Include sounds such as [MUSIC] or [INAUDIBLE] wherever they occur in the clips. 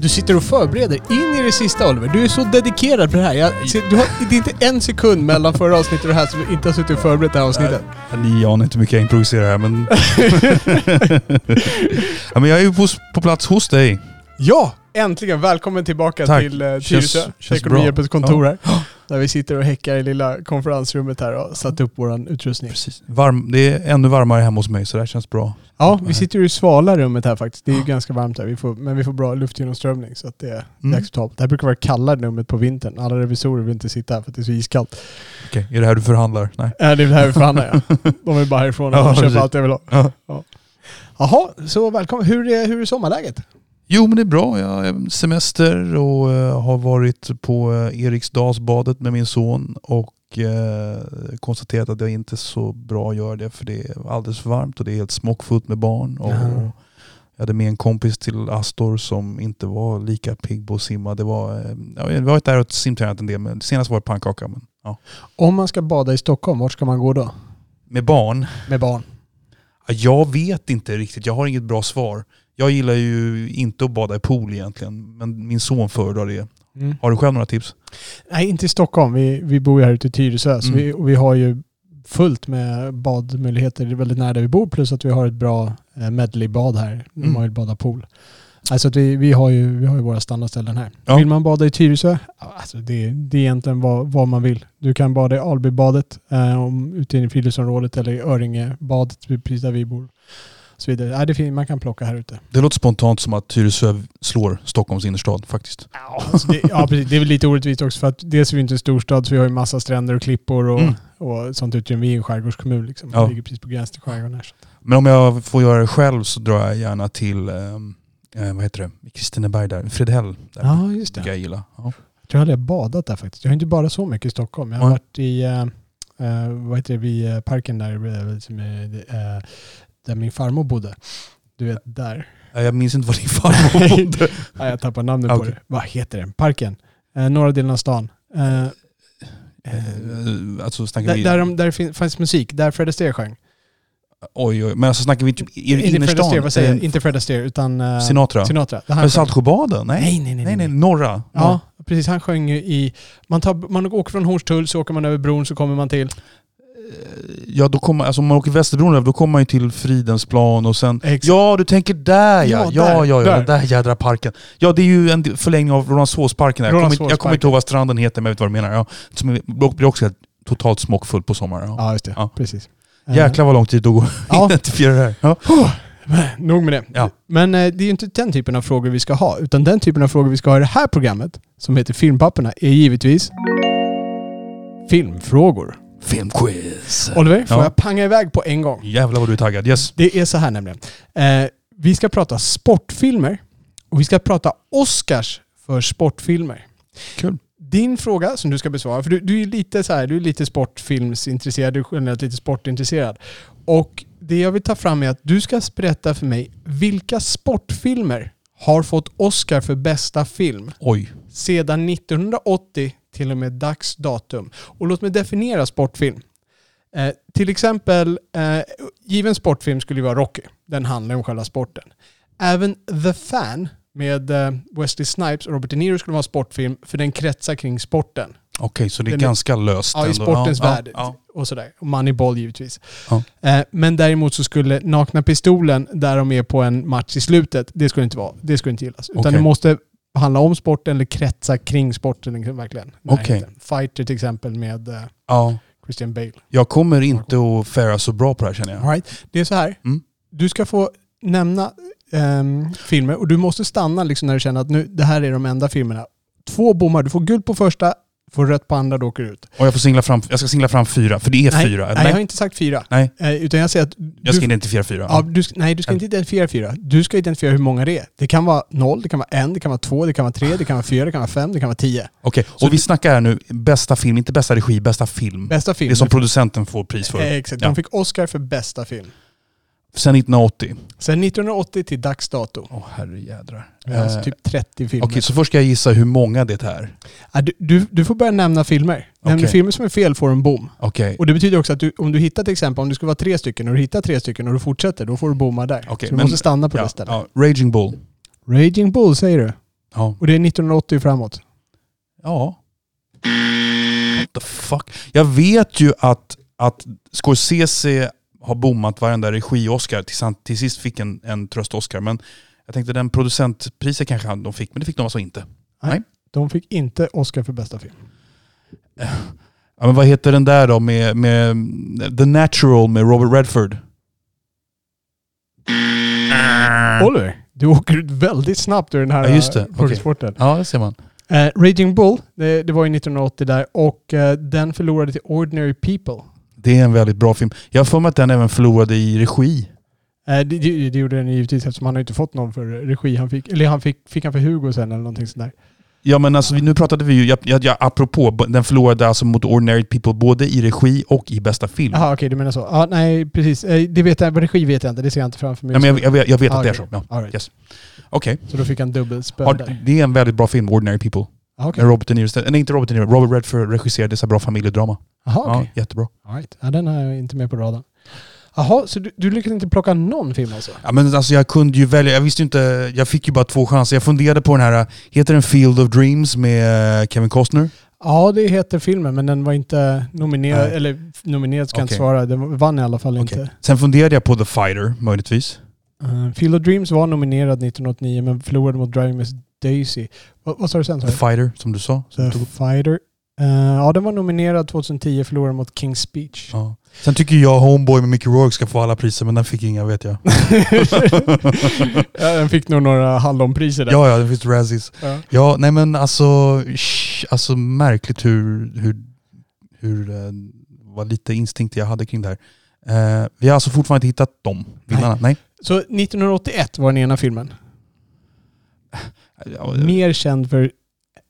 Du sitter och förbereder in i det sista Oliver. Du är så dedikerad på det här. Jag, du har, det är inte en sekund mellan förra avsnittet och det här som du inte har suttit och förberett det här avsnittet. Ni anar inte hur mycket jag improviserar här men... [LAUGHS] [LAUGHS] ja, men jag är ju på, på plats hos dig. Ja! Äntligen! Välkommen tillbaka Tack. till Känns- Tyresö, Ekonomihjälpens kontor här. Där vi sitter och häckar i lilla konferensrummet här och satt upp våran utrustning. Precis. Varm, det är ännu varmare hemma hos mig så det här känns bra. Ja, vi sitter ju i svala rummet här faktiskt. Det är ju ganska varmt här. Vi får, men vi får bra luftgenomströmning så att det, är- det Mm. är acceptabelt. Det här brukar vara kallare rummet på vintern. Alla revisorer vill inte sitta här för att det är så iskallt. Okej, är det här du förhandlar? Nej. Ja, det är det här vi förhandlar ja. [LAUGHS] De är bara härifrån och Ja, köper allt jag vill ha. Ja. Jaha, så välkommen. Hur är, hur är sommarläget? Jo men det är bra. Jag semester och eh, har varit på uh, Eriksdalsbadet med min son och eh, konstaterat att jag inte så bra gör det för det är alldeles för varmt och det är helt smockfullt med barn. Och Ja. Jag hade med en kompis till Astor som inte var lika pigg på att simma. Det var, eh, ja, vi har varit där och simtränat en del men senast var det pannkaka. Men, ja. Om man ska bada i Stockholm, vart ska man gå då? Med barn? Med barn? Ja, Jag vet inte riktigt. Jag har inget bra svar. Jag gillar ju inte att bada i pool egentligen. Men min son föredrar det. Har du själv några tips? Nej, inte i Stockholm. Vi, vi bor ju här ute i Tyresö. Så Mm. vi, och vi har ju fullt med badmöjligheter. Det är väldigt nära där vi bor. Plus att vi har ett bra eh, medleybad här. Om Mm. man vill bada pool. Alltså att vi, vi, har ju, vi har ju våra standardställen här. Ja. Vill man bada i Tyresö? Alltså det, det är egentligen vad, vad man vill. Du kan bada i Albybadet eh, om, ute i friluftsområdet eller i Öringebadet precis där vi bor. Så vidare. Ja, det fin- man kan plocka här ute. Det låter spontant som att Tyresö slår Stockholms innerstad faktiskt. Ja, alltså det, ja precis. Det är väl lite orättvist också för att dels är vi inte en storstad så vi har ju massa stränder och klippor och, Mm. och sånt utrymme. Vi är en skärgårdskommun liksom. Ja. Vi ligger precis på gränsen till skärgården här. Men om jag får göra det själv så drar jag gärna till, eh, eh, vad heter det, Kristineberg där, Fredhäll. Där Ja, just det. jag gilla. Ja. Jag tror jag hade badat där faktiskt. Jag har inte badat så mycket i Stockholm. Jag har Nej. varit i, eh, eh, vad heter det, vid eh, parken där, eh, som är, där min farmor bodde. Du vet, där. Jag minns inte vad din farmor [LAUGHS] bodde. Ja, jag tappar namnet på Okej. det. Vad heter den? Parken. Eh, norra delen av stan. Eh, Eh, Alltså snackar där vi... där, de, där fin- fanns musik. Där Fred Astaire sjöng. Oj, oj. Men alltså snackar vi typ i Inte Fred innerstan? Astaire, vad säger jag? Eh, Inte Fred Astaire, utan eh, Sinatra? Sinatra. Där han. Saltsjöbaden? Nej. Nej, nej, nej. Nej, nej, norra. Ja, precis. Han sjöng ju i... Man, tar, man åker från Hornstull så åker man över bron så kommer man till... Ja, då kommer, alltså om man åker Västerbron då kommer man ju till Fridhemsplan och sen... Exakt. Ja, du tänker där ja! Ja, Ja, där, ja, ja, där. där jädra parken. Ja, det är ju en förlängning av Rålambshovsparken. Jag kommer Jag kommer inte ihåg vad stranden heter, men jag vet vad du menar. Ja. Som är- blir också totalt smockfullt på sommaren. Ja. Ja, just det. Ja. Precis. Eh, Jäklar vad lång tid det tog [LAUGHS] att Ja. identifiera det här. Ja. Nog med det. Ja. Men eh, det är ju inte den typen av frågor vi ska ha. Utan den typen av frågor vi ska ha i det här programmet, som heter Filmpapporna, är givetvis filmfrågor. Filmquiz! Oliver, får Ja. jag panga iväg på en gång? Jävlar vad du är taggad. Yes. Det är så här nämligen. Eh, vi ska prata sportfilmer och vi ska prata Oscars för sportfilmer. Kul. Din fråga som du ska besvara, för du, du är lite så här, du är lite sportfilmsintresserad, du är generellt lite sportintresserad. Och det jag vill ta fram är att du ska berätta för mig vilka sportfilmer har fått Oscar för bästa film Oj. sedan 1980 till och med dags datum. Och låt mig definiera sportfilm. Eh, till exempel, eh, given sportfilm skulle ju vara Rocky. Den handlar om själva sporten. Även The Fan med eh, Wesley Snipes och Robert De Niro skulle vara sportfilm för den kretsar kring sporten. Okej, så det är Den är- ganska löst Ja, i ändå. sportens ja, värld. Ja, Och sådär. Moneyball givetvis. Ja. Eh, men däremot så skulle Nakna Pistolen, där de är på en match i slutet, det skulle inte vara. Det skulle inte gillas. Utan Okej. det måste handla om sporten eller kretsa kring sporten verkligen. Närheten. Fighter till exempel med eh, ja. Christian Bale. Jag kommer inte att fara så bra på det här känner jag. All right. Det är så här. Mm. Du ska få nämna ehm, filmer och du måste stanna liksom när du känner att nu, det här är de enda filmerna. Två bommar. Du får guld på första, får rött på andra, då åker du ut. Och jag, får singla fram, jag ska singla fram fyra, för det är nej, fyra. Nej, eller? jag har inte sagt fyra. Nej. Eh, utan jag säger att... jag ska du, identifiera fyra. ja, du, nej, du ska inte identifiera fyra. Du ska identifiera hur många det är. Det kan vara noll, det kan vara en, det kan vara två, det kan vara tre, det kan vara fyra, det kan vara fem, det kan vara tio. Okej, Så och vi snackar här nu bästa film, inte bästa regi, bästa film. Bästa film. det är som producenten får pris för. Eh, exakt. Ja. De fick Oscar för bästa film. Sen 1980. Sen 1980 till dags dato. Åh herrejädrar. Vi har alltså Eh, typ 30 filmer. Okej, så först ska jag gissa hur många det är. Du, du, du får börja nämna filmer. Nämner Okej. filmer som är fel får du en bom. Okej. Och det betyder också att du, om du hittar till exempel, om det skulle vara tre stycken och du hittar tre stycken och du fortsätter, då får du bomma där. Okej, så du men- måste stanna på Ja, det stället. ja, Raging Bull. Raging Bull säger du. Ja. Och det är 1980 framåt. Ja. What the fuck? Jag vet ju att, att Scorsese har bommat varenda regi-Oscar tills han till sist fick en, en tröst-Oscar. Men jag tänkte den producentpriset kanske han- de fick, men det fick de alltså inte. Nej. De fick inte Oscar för bästa film. Ja, men vad heter den där då med, med The Natural med Robert Redford? Oliver, du åker ut väldigt snabbt ur den här Ja, just det. äh, frågesporten. Ja, det ser man. Eh, Raging Bull, det, det var ju 1980 där och eh, den förlorade till Ordinary People. Det är en väldigt bra film. Jag har för mig att den även förlorade i regi. Eh, det, det, det gjorde den givetvis eftersom han har inte fått någon för regi. Han fick, eller han fick, fick han för Hugo sen eller någonting sånt där. Ja men alltså nu pratade vi ju, jag, jag, jag, apropå, den förlorade alltså mot Ordinary People både i regi och i bästa film. Jaha okej, du menar så. Ja, nej precis. Eh, det vet jag, regi vet jag inte, det ser jag inte framför mig. Ja, men jag, jag, vet- jag vet Ah, att det är så. Ja. Right. Yes. Okej. Så då fick han dubbelspö Har- där. Det är en väldigt bra film, Ordinary People. Ah. Med Robert De Niro. Nej inte Robert De Niro, Robert Redford regisserade här bra familjedrama. Jaha okej. Ja, jättebra. All right. Ja, den har jag inte med på radarn. Jaha, så du, du lyckades inte plocka någon film alltså? Ja, men alltså jag kunde ju välja, jag visste ju inte, jag fick ju bara två chanser. Jag funderade på den här, heter den Field of Dreams med eh, Kevin Costner? Ja, det heter filmen, men den var inte nominerad, Nej. eller nominerad ska jag inte Okej. svara. Den vann i alla fall Okej. inte. Sen funderade jag på The Fighter, möjligtvis. Uh, Field of Dreams var nominerad 1989 men förlorade mot Driving Miss Daisy. Vad, vad sa du sen? The du? Fighter, som du sa. Som du The upp. Fighter. Eh, ja, den var nominerad 2010, förlorade mot King's Speech. Ja. Sen tycker jag Homeboy med Mickey Rourke ska få alla priser, men den fick inga vet jag. [LAUGHS] ja, den fick nog några hallonpriser där. Ja, ja, det finns Razzies. Ja. Ja, nej men alltså, sh, alltså märkligt hur, hur, hur eh, vad lite instinkt jag hade kring det här. Eh, vi har alltså fortfarande inte hittat dem vinnarna. Nej. Så 1981 var den ena filmen. Mer känd för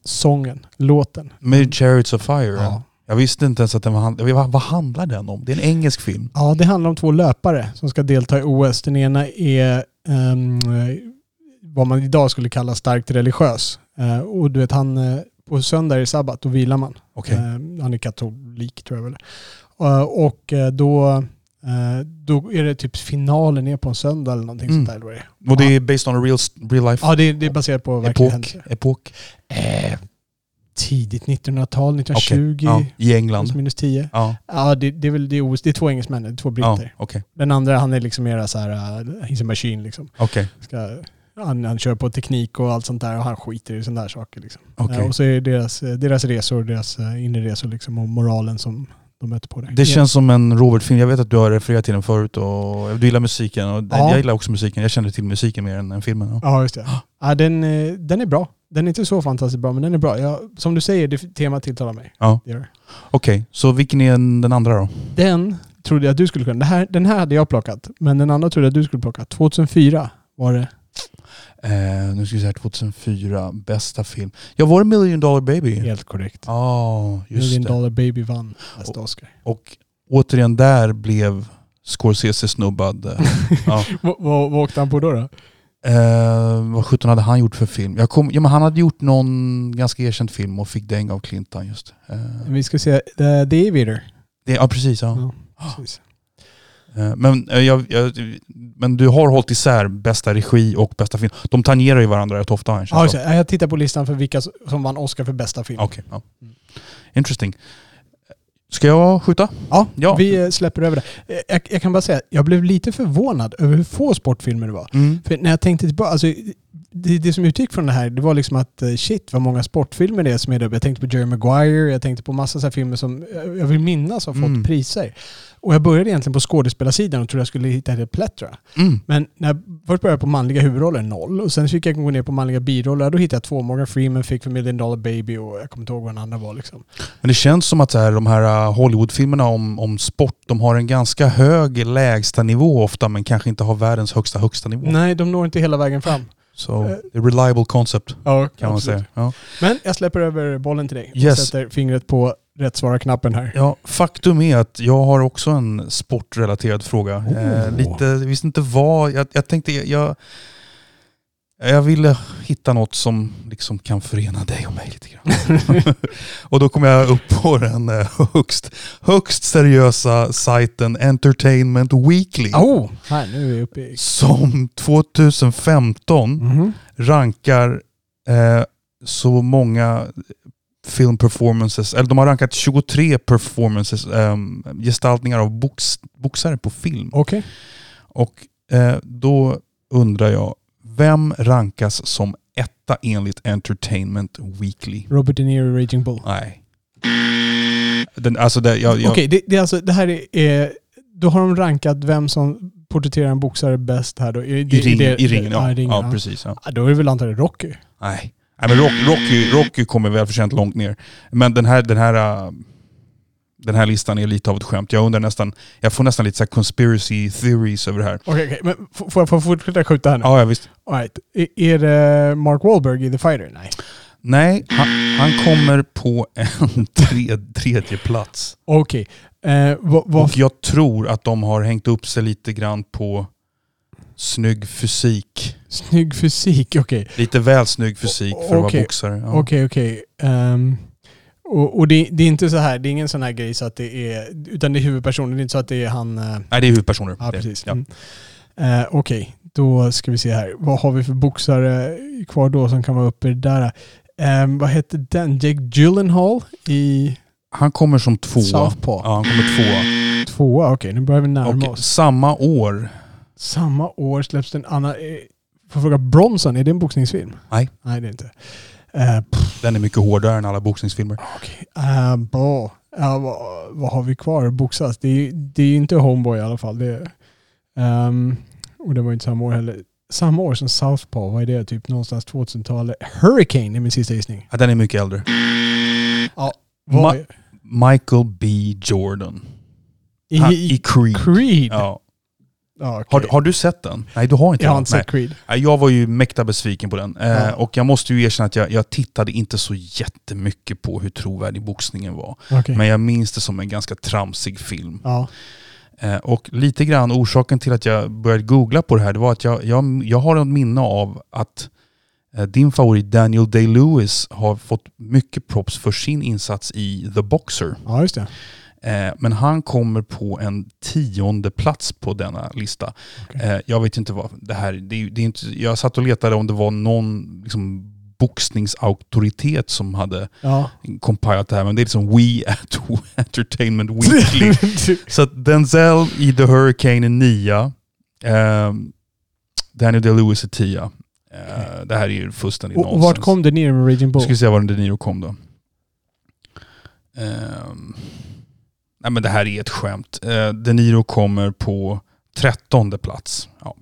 sången, låten. Med Chariots of Fire. Ja. Jag visste inte ens att den var... hand- Vad, handlar den om? Det är en engelsk film. ja, det handlar om två löpare som ska delta i OS. Den ena är ehm, vad man idag skulle kalla starkt religiös. Eh, och du vet, han, eh, på söndag är det sabbat, då vilar man. Okej. Eh, han är katolik tror jag väl. Eh, och då, då är det typ finalen är på en söndag eller någonting Mm. sånt där. Och det är based on a real, real life Ja, det, är- det är baserat på verkliga händelser. epok. Eh, tidigt 1900-tal, Okej. 1920, Ja, I England. minus 10. Ja, Ja, det, det är väl det är, OS, det är två engelsmän, det är två ja britter. okej. Den andra, han är liksom mera så här, uh, he's a machine liksom. Okej. Ska, han, han kör på teknik och allt sånt där och han skiter i sådana där saker liksom. Okej. Eh, och så är det deras, eh, deras resor, deras eh, inre resor liksom och moralen som de möter på där. Det känns som en Robert-film. Jag vet att du har refererat till den förut och du gillar musiken. Och Ja. Jag gillar också musiken. Jag känner till musiken mer än, än filmen. Ja. Just det. Ja, den, eh, den är bra. Den är inte så fantastiskt bra, men den är bra. Jag, som du säger, det temat tilltalar mig. Ja. Okej, så vilken är den andra då? Den trodde jag att du skulle kunna. Det här, den här hade jag plockat, men den andra trodde jag att du skulle plocka. 2004 var det. Eh, nu ska vi säga 2004, bästa film. Ja, var det Million Dollar Baby? Helt korrekt. just Million det. Dollar Baby vann bästa Oscar. Och återigen där blev Scorsese snubbad. Eh, [LAUGHS] ja. Vad vad- åkte han på då? då? eh, vad sjutton hade han gjort för film? Kom, ja, men han hade gjort någon ganska erkänd film och fick däng av Clinton just. Eh, Vi ska se, The, The Aviator. det, ja, precis. Ja. Ja, precis. Eh, Men, eh, jag, jag, men du har hållit isär bästa regi och bästa film. De tangerar ju varandra rätt ofta jag Ja, det. jag tittar på listan för vilka som vann Oscar för bästa film. Okej, ja. Mm. Interesting. Ska jag skjuta? Ja, Ja. vi eh, släpper över det. Jag, jag kan bara säga, jag blev lite förvånad över hur få sportfilmer det var. Mm. För när jag tänkte tillbaka, alltså, det, det som utgick från det här, det var liksom att shit vad många sportfilmer det är som är det. Jag tänkte på Jerry Maguire, jag tänkte på massa så filmer som jag vill minnas har fått Mm. priser. Och jag började egentligen på skådespelarsidan och trodde jag skulle hitta ett plethora. Mm. Men när jag först började på manliga huvudroller, noll. Och sen fick jag gå ner på manliga biroller. Då hittade jag två. Morgan Freeman fick för Million Dollar Baby och jag kommer inte ihåg vad den andra var. Liksom. Men det känns som att här, de här uh, Hollywoodfilmerna om, om sport, de har en ganska hög lägsta nivå ofta men kanske inte har världens högsta högsta nivå. Nej, de når inte hela vägen fram. Så, det är reliable concept Ja, kan man absolut. säga. Ja. Men jag släpper över bollen till dig och Yes. sätter fingret på rätt svara-knappen här. Ja, faktum är att jag har också en sportrelaterad fråga. Oh. Eh, lite, jag visste inte vad, jag, jag tänkte, jag, jag ville hitta något som liksom kan förena dig och mig lite grann. [LAUGHS] och då kom jag upp på den eh, högst, högst seriösa sajten Entertainment Weekly. Oh, här nu är vi uppe i... Som 2015 Mhm. rankar eh, så många film performances, eller de har rankat 23 performances, eh, gestaltningar av box, boxare på film. Okej. Och eh, då undrar jag, vem rankas som etta enligt Entertainment Weekly? Robert De Niro i Raging Bull. Nej. Den, alltså det, jag, jag, Okej, det, det, är alltså, det här är. Då har de rankat vem som porträtterar en boxare bäst här då. I, i, ring, det- I ringen, ja. i ringen, ja, ja. precis. Ja, Då är det väl antagligen Rocky. Nej. Nej men Rock, Rocky, Rocky kommer väl förtjänt långt ner. Men den här, den här äh, den här listan är lite av ett skämt. Jag undrar nästan, jag får nästan lite så conspiracy theories över det här. Okej, okej. Men f- får jag får jag fortsätta skjuta här nu? Ja, ja visst. All right. Är, det Mark Wahlberg i The Fighter? Nej. Nej, han, han kommer på en tre, tredje plats. Okej. Eh, vad, vad, Och jag tror att de har hängt upp sig lite grann på snygg fysik. snygg fysik, okej. Lite väl snygg fysik för att vara Okej. boxare. Ja. Okej, okej. Ehm, och och det, det är inte så här, det är ingen sån här grej så att det är, utan det är huvudpersonen, det är inte så att det är han... eh, Nej, det är huvudpersoner. Ja, precis. Ja. Mm. Eh, Okej, då ska vi se här. Vad har vi för boxare kvar då som kan vara uppe i det där? Ehm, vad hette den? Jake Gyllenhaal i Han kommer som tvåa. Southpaw? Ja, han kommer tvåa. Tvåa, okej. nu börjar vi närma oss. samma år Samma år släpps den annan... Eh, får jag fråga, Bronson, är det en boxningsfilm? Nej. Nej, det är inte. Pff, Den är mycket hårdare än alla boxningsfilmer. okej. Eh, bra. Ja, vad, vad har vi kvar att boxas? Det är, det är inte Homeboy i alla fall. Det, ehm, och det var inte samma år heller. Samma år som Southpaw, vad är det? Typ någonstans 2000-talet. Hurricane är min sista gissning. Ja, den är mycket äldre. Vad Ma- Michael B Jordan. I, Han, i I Creed. Creed? Ja. Ja, okej. Har, har du sett den? Nej, du har inte Jag har inte sett Creed. Nej, Jag var ju mäkta besviken på den. Eh. Och jag måste ju erkänna att jag, jag tittade inte så jättemycket på hur trovärdig boxningen var. Okej. Men jag minns det som en ganska tramsig film. Ja. Eh, Och lite grann orsaken till att jag började googla på det här, det var att jag, jag, jag har ett minne av att eh, din favorit Daniel Day-Lewis har fått mycket props för sin insats i The Boxer. ja, just det. Eh, Men han kommer på en tionde plats på denna lista. Okej. Eh, Jag vet inte vad det här det är, det är inte, Jag satt och letade om det var någon liksom, boxningsauktoritet som hade Ja. compilat det här, men det är liksom We at [LAUGHS] Entertainment Weekly. [LAUGHS] Så att Denzel i The Hurricane är nia. Eh, Daniel Day-Lewis är tia. Eh, det här är ju fullständigt och, nonsens. vart kom det ner med Raging Bull? ska vi se var De Niro kom då. Ehm, nej men det här är ett skämt. Uh, De Niro kommer på trettonde plats. Ja.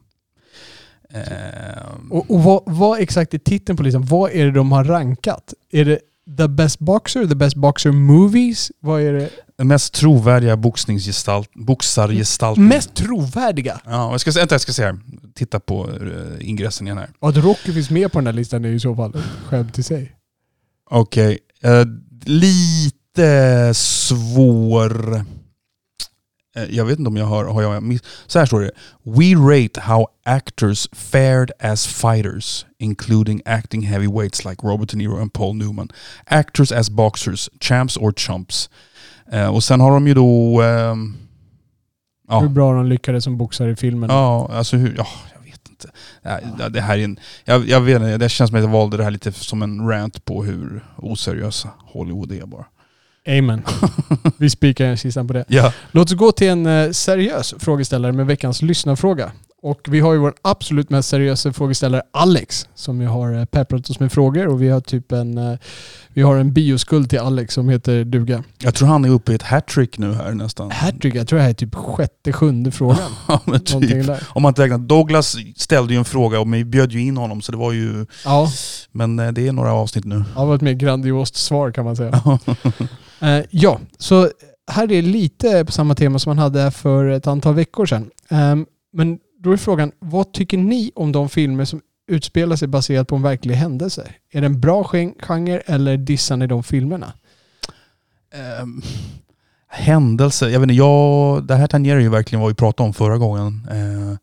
Ehm, Och, och vad, vad exakt är titeln på listan? Vad är det de har rankat? Är det The Best Boxer? The Best Boxer Movies? Vad är det? den mest trovärdiga boxningsgestalt, boxargestaltning. Mest trovärdiga? Ja, jag ska, vänta, jag ska se här. Titta på uh, ingressen igen här. Att Rocky finns med på den här listan är ju i så fall ett skämt i sig. Okej. eh, lite svår... Eh, Jag vet inte om jag har... har jag så här står det. We rate how actors fared as fighters, including acting heavyweights like Robert De Niro and Paul Newman. Actors as boxers, champs or chumps. Eh, och sen har de ju då... ehm, ja. Hur bra de lyckades som boxare i filmen. Ja, alltså hur... Ja, jag vet inte. Ja, Det här är en... Jag, jag vet inte, det känns som att jag valde det här lite som en rant på hur oseriösa Hollywood är bara. Amen. Vi spikar kistan på det. Ja. Låt oss gå till en eh, seriös frågeställare med veckans lyssnarfråga. Och vi har ju vår absolut mest seriösa frågeställare Alex som ju har eh, pepprat oss med frågor och vi har typ en, eh, vi har en bioskuld till Alex som heter duga. Jag tror han är uppe i ett hattrick nu här nästan. Hattrick, jag tror det här är typ sjätte, sjunde frågan. [LAUGHS] Ja, men typ. Om man inte räknar. Douglas ställde ju en fråga och vi bjöd ju in honom så det var ju... Ja, Men eh, det är några avsnitt nu. det var ett mer grandiost svar kan man säga. [LAUGHS] Eh, ja, så här är lite på samma tema som man hade för ett antal veckor sedan. Ehm, men då är frågan, vad tycker ni om de filmer som utspelar sig baserat på en verklig händelse? Är det en bra genre eller dissar ni de filmerna? Um, händelse, jag vet inte, jag, det här tangerar ju verkligen vad vi pratade om förra gången. Uh,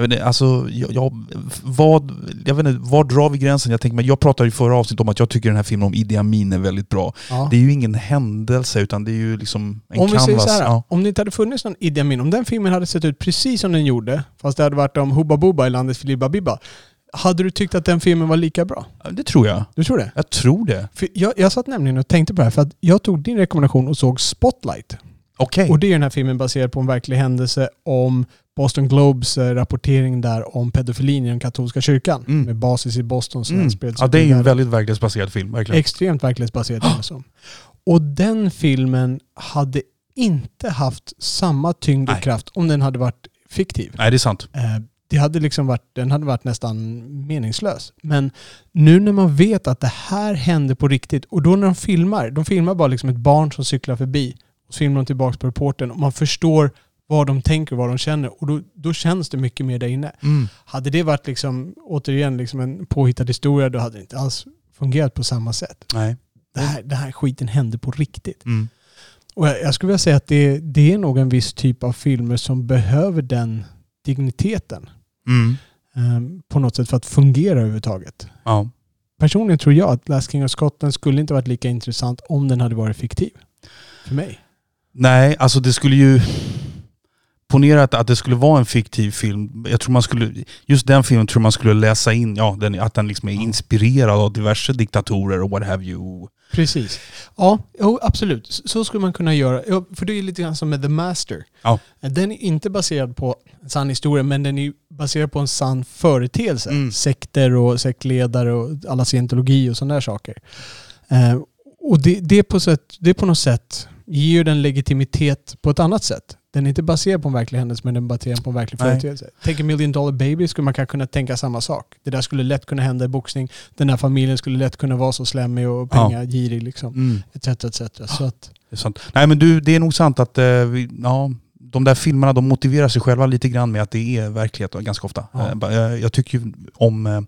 jag vet inte, alltså, jag, jag, vad, jag vet inte, var drar vi gränsen? Jag, tänker, men jag pratade i förra avsnittet om att jag tycker den här filmen om Idi Amin är väldigt bra. Ja. Det är ju ingen händelse utan det är ju liksom en Om vi canvas. säger så här, ja. om det inte hade funnits någon Idi Amin, om den filmen hade sett ut precis som den gjorde, fast det hade varit om Hubba Bubba i landets Filibba Bibba, hade du tyckt att den filmen var lika bra? Det tror jag. Du tror det? Jag tror det. För jag, jag satt nämligen och tänkte på det här, för att jag tog din rekommendation och såg Spotlight. Okej. Och det är den här filmen baserad på en verklig händelse om Boston Globes eh, rapportering där om pedofilin i den katolska kyrkan. Mm. Med basis i Boston som Mm. den spreds Ja, det är ju en väldigt verklighetsbaserad film, verkligen. Extremt verklighetsbaserad film. som. Och den filmen hade inte haft samma tyngd och kraft om den hade varit fiktiv. Nej, det är sant. Eh, Det hade liksom varit, den hade varit nästan meningslös. Men nu när man vet att det här hände på riktigt och då när de filmar, de filmar bara liksom ett barn som cyklar förbi och så filmar de tillbaka på reportern och man förstår vad de tänker och vad de känner och då, då känns det mycket mer där inne. Mm. Hade det varit liksom, återigen liksom en påhittad historia då hade det inte alls fungerat på samma sätt. Nej. Det här, det här skiten hände på riktigt. Mm. Och jag, jag skulle vilja säga att det, det är nog en viss typ av filmer som behöver den digniteten Mm. eh, på något sätt för att fungera överhuvudtaget. Ja. Personligen tror jag att Last King of Scotland skulle inte varit lika intressant om den hade varit fiktiv. För mig. Nej, alltså det skulle ju... Ponera att, att det skulle vara en fiktiv film. Jag tror man skulle, just den filmen tror man skulle läsa in ja, den, att den liksom är inspirerad av diverse diktatorer och what have you. Precis. Ja, jo, absolut. Så- Så skulle man kunna göra. Ja, För det är lite grann som med The Master. Ja. Den är inte baserad på en sann historia, men den är baserad på en sann företeelse. Mm. Sekter och sektledare och alla scientologi och sådana där saker. Eh, och det, det, på sätt, det på något sätt ger ju den legitimitet på ett annat sätt. Den är inte baserad på en verklig händelse, men den är baserad på en verklig företeelse. Tänk en Million Dollar Baby skulle man kanske kunna tänka samma sak. Det där skulle lätt kunna hända i boxning. Den där familjen skulle lätt kunna vara så slemmig och Ja. pengagirig liksom. Mm. Etc, etc. Så att, Det är sant. Nej men du, det är nog sant att eh, vi, ja, de där filmerna de motiverar sig själva lite grann med att det är verklighet ganska ofta. Ja. Eh, ba- Jag, tycker ju om eh,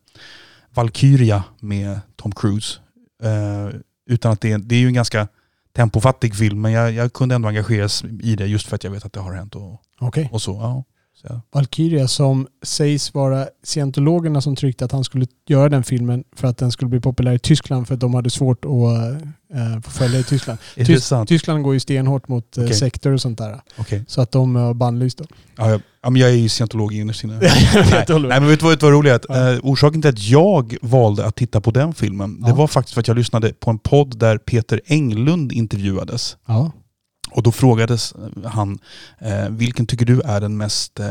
Valkyria med Tom Cruise. Eh, utan att det, det är ju en ganska tempofattig film men jag, jag kunde ändå engageras i det just för att jag vet att det har hänt och, okej. och så. Ja. Ja. Valkyria som sägs vara scientologerna som tryckte att han skulle göra den filmen för att den skulle bli populär i Tyskland för att de hade svårt att uh, få följa i Tyskland. [LAUGHS] Är Tys- det sant? Tyskland går ju stenhårt mot uh, Okej. sekter och sånt där. Okej. Så att de har bannlyst dem. Ja, ja, men jag är ju scientolog innerst [LAUGHS] inne. Nej, men vet du vad, vet du vad roligt? Ja. Eh, orsaken till att jag valde att titta på den filmen, det var faktiskt för att jag lyssnade på en podd där Peter Englund intervjuades. Ja. Och då frågades han, eh, vilken tycker du är den mest eh,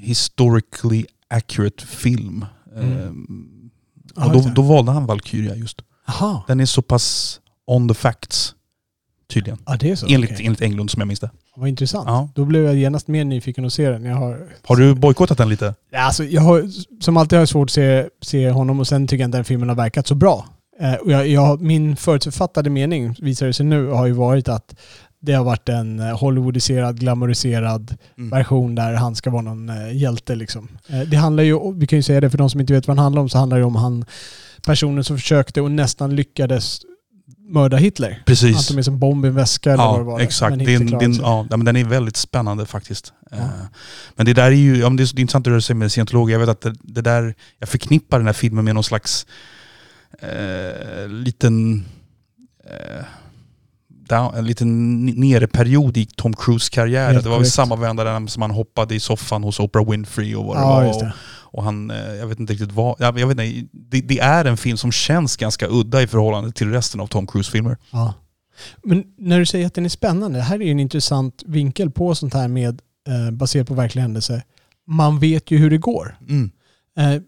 historically accurate film? Mm. Eh, och då, då valde han Valkyria just. Jaha. Den är så pass on the facts, tydligen. Ja, det är så. Enligt, Okej. enligt Englund som jag minns det. Vad intressant. Ja. Då blev jag genast mer nyfiken att se den. Jag har, Har du bojkottat den lite? Ja, Alltså, jag har, som alltid har jag svårt att se, se honom och sen tycker jag inte den filmen har verkat så bra. Och jag, jag, min förutfattade mening, visar det sig nu, har ju varit att det har varit en eh, Hollywoodiserad, glamoriserad Mm. version där han ska vara någon eh, hjälte. Liksom. Eh, det handlar ju, vi kan ju säga det för de som inte vet vad det handlar om, så handlar det om han personen som försökte och nästan lyckades mörda Hitler. Han Precis. tog med sig en bomb i en väska eller vad det Ja, var. exakt. Det är, sig. ja, men den är väldigt spännande faktiskt. Ja. Men det där är ju, ja, det är intressant att du säger med scientologer. Jag vet att det, det där, jag förknippar den här filmen med någon slags eh, liten eh, down, en liten nereperiod i Tom Cruise karriär. Helt Det var väl samma vända som han hoppade i soffan hos Oprah Winfrey och vad det Ja, var. Och, det. och han, eh, jag vet inte riktigt vad, jag vet inte, det, det är en film som känns ganska udda i förhållande till resten av Tom Cruise-filmer. Ja. Men när du säger att den är spännande, det här är ju en intressant vinkel på sånt här med eh, baserat på verklig händelse, man vet ju hur det går. Mm. Eh,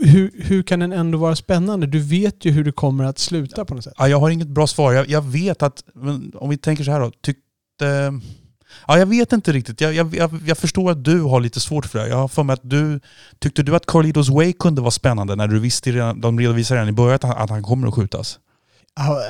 hur, hur kan den ändå vara spännande? Du vet ju hur det kommer att sluta på något sätt. Ja, jag har inget bra svar. Jag, jag vet att, om vi tänker så här då, tyckte... Ja, jag vet inte riktigt. Jag, jag, jag, förstår att du har lite svårt för det. Jag har för mig att du... Tyckte du att Carlitos Way kunde vara spännande när du visste redan, de redovisade redan i början att han, att han kommer att skjutas? Ja,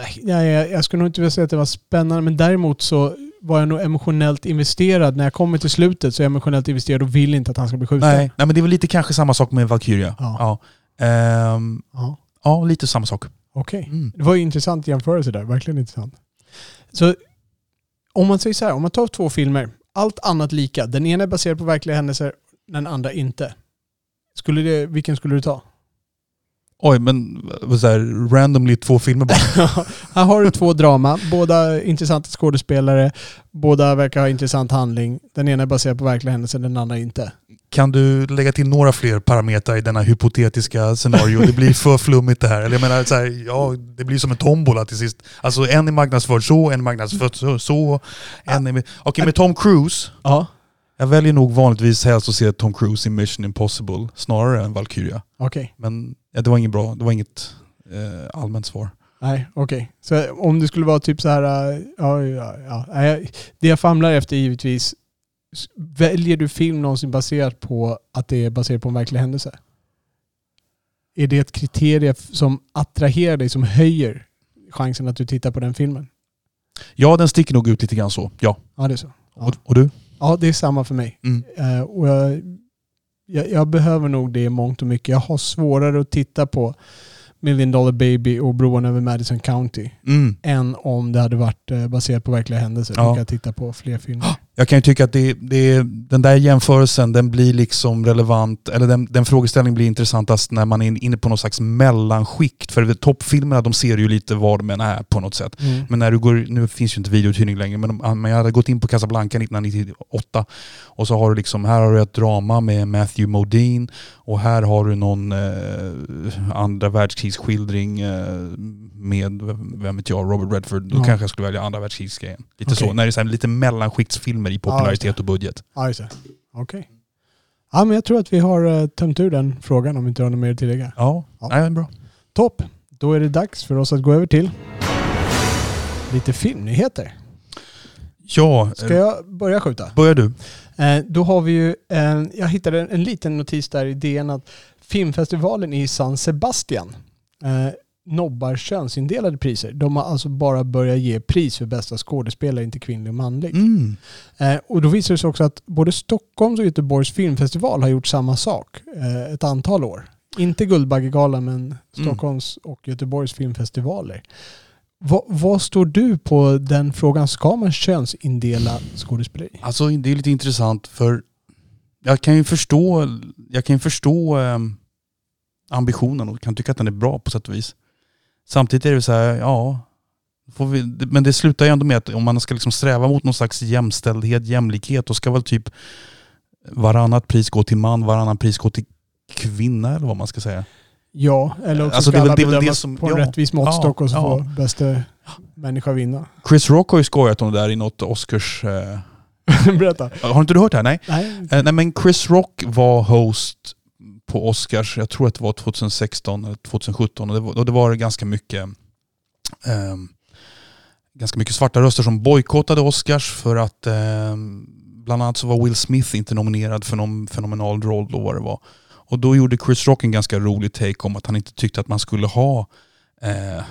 jag, jag skulle nog inte vilja säga att det var spännande, men däremot så var jag nog emotionellt investerad. När jag kommer till slutet så är jag emotionellt investerad och vill inte att han ska bli skjuten. Nej. Nej, men det är väl lite kanske samma sak med Valkyria. Ja. Ja, Ehm, Ja, ja lite samma sak. Okej. Mm. Det var ju intressant jämförelse där, verkligen intressant. Så om man säger så här, om man tar två filmer, allt annat lika, den ena är baserad på verkliga händelser, den andra inte. Skulle det, vilken skulle du ta? Oj, men så här, randomly två filmer bara. [LAUGHS] här har du två drama, båda intressanta skådespelare, båda verkar ha intressant handling. Den ena är baserad på verkliga händelser, den andra inte. Kan du lägga till några fler parametrar i denna hypotetiska scenario? Det blir för flummigt det här. Eller jag menar, så här, ja, det blir som en tombola till sist. Alltså en är marknadsförd så, en är marknadsförd så. så en är med... Okej, med Tom Cruise. Ja. Jag väljer nog vanligtvis helst att se Tom Cruise i Mission Impossible snarare än Valkyria. Okej. Men ja, det var inget bra, det var inget eh, allmänt svar. Nej, okej. Så om det skulle vara typ så här, äh, ja, ja, ja. Det jag famlar efter givetvis, väljer du film någonsin baserat på att det är baserat på en verklig händelse? Är det ett kriterie f- som attraherar dig, som höjer chansen att du tittar på den filmen? Ja, den sticker nog ut lite grann så. Ja. Ja, det är så. Ja. Och, och du? Ja, det är samma för mig. Mm. Eh, och jag, jag, jag behöver nog det i mångt och mycket. Jag har svårare att titta på Million Dollar Baby och Broarn över Madison County Mm. än om det hade varit eh, baserat på verkliga händelser. Då Ja. kan jag titta på fler filmer. [GASPS] Jag kan ju tycka att det, det, den där jämförelsen den blir liksom relevant, eller den, den frågeställningen blir intressantast när man är inne på någon slags mellanskikt. För toppfilmerna de ser ju lite vad de än är på något sätt. Mm. Men när du går, nu finns ju inte videouthyrning längre, men om men jag hade gått in på Casablanca 1998 och så har du liksom, här har du ett drama med Matthew Modine och här har du någon eh, andra världskrigsskildring eh, med, vem vet jag, Robert Redford. Då Ja. kanske jag skulle välja andra världskrigsgrejen. Lite Okej. så, när det är så här, lite mellanskiktsfilmer i popularitet och budget. Ja, just det. Okej. Ja, men jag tror att vi har uh, tömt ur den frågan om vi inte har något mer att tillägga. Ja, Ja. Nej, bra. Topp. Då är det dags för oss att gå över till lite filmnyheter. Ja, Ska eh, jag börja skjuta? börjar du? Eh, då har vi ju, eh, jag hittade en, en liten notis där i DN att filmfestivalen i San Sebastian eh, nobbar könsindelade priser. De har alltså bara börjat ge pris för bästa skådespelare, inte kvinnlig och manlig. Mm. Eh, och då visar det sig också att både Stockholms och Göteborgs filmfestival har gjort samma sak eh, ett antal år. Inte Guldbaggegalan men Stockholms och Göteborgs filmfestivaler. Va, vad står du på den frågan? Ska man könsindela skådespeleri? Alltså det är lite intressant för jag kan ju förstå, jag kan förstå ehm, ambitionen och kan tycka att den är bra på sätt och vis. Samtidigt är det så här, ja, vi, men det slutar ju ändå med att om man ska liksom sträva mot någon slags jämställdhet, jämlikhet, då ska väl typ varannat pris gå till man, varannan pris gå till kvinna eller vad man ska säga. Ja, eller också Alltså, ska det väl- alla det väl det bedömas som- på en ja, rättvis måttstock ja, och så ja. får bästa människa vinna. Chris Rock har ju skojat om det där i något Oscars... Eh, [LAUGHS] Berätta. har inte du hört det här? Nej. Nej. Eh, nej men Chris Rock var host på Oscars, jag tror att det var 2016 eller 2017 och det var, och det var ganska mycket ehm, ganska mycket svarta röster som bojkottade Oscars för att ehm, bland annat så var Will Smith inte nominerad för någon fenomenal roll då vad det var. Och då gjorde Chris Rock en ganska rolig take om att han inte tyckte att man skulle ha eh,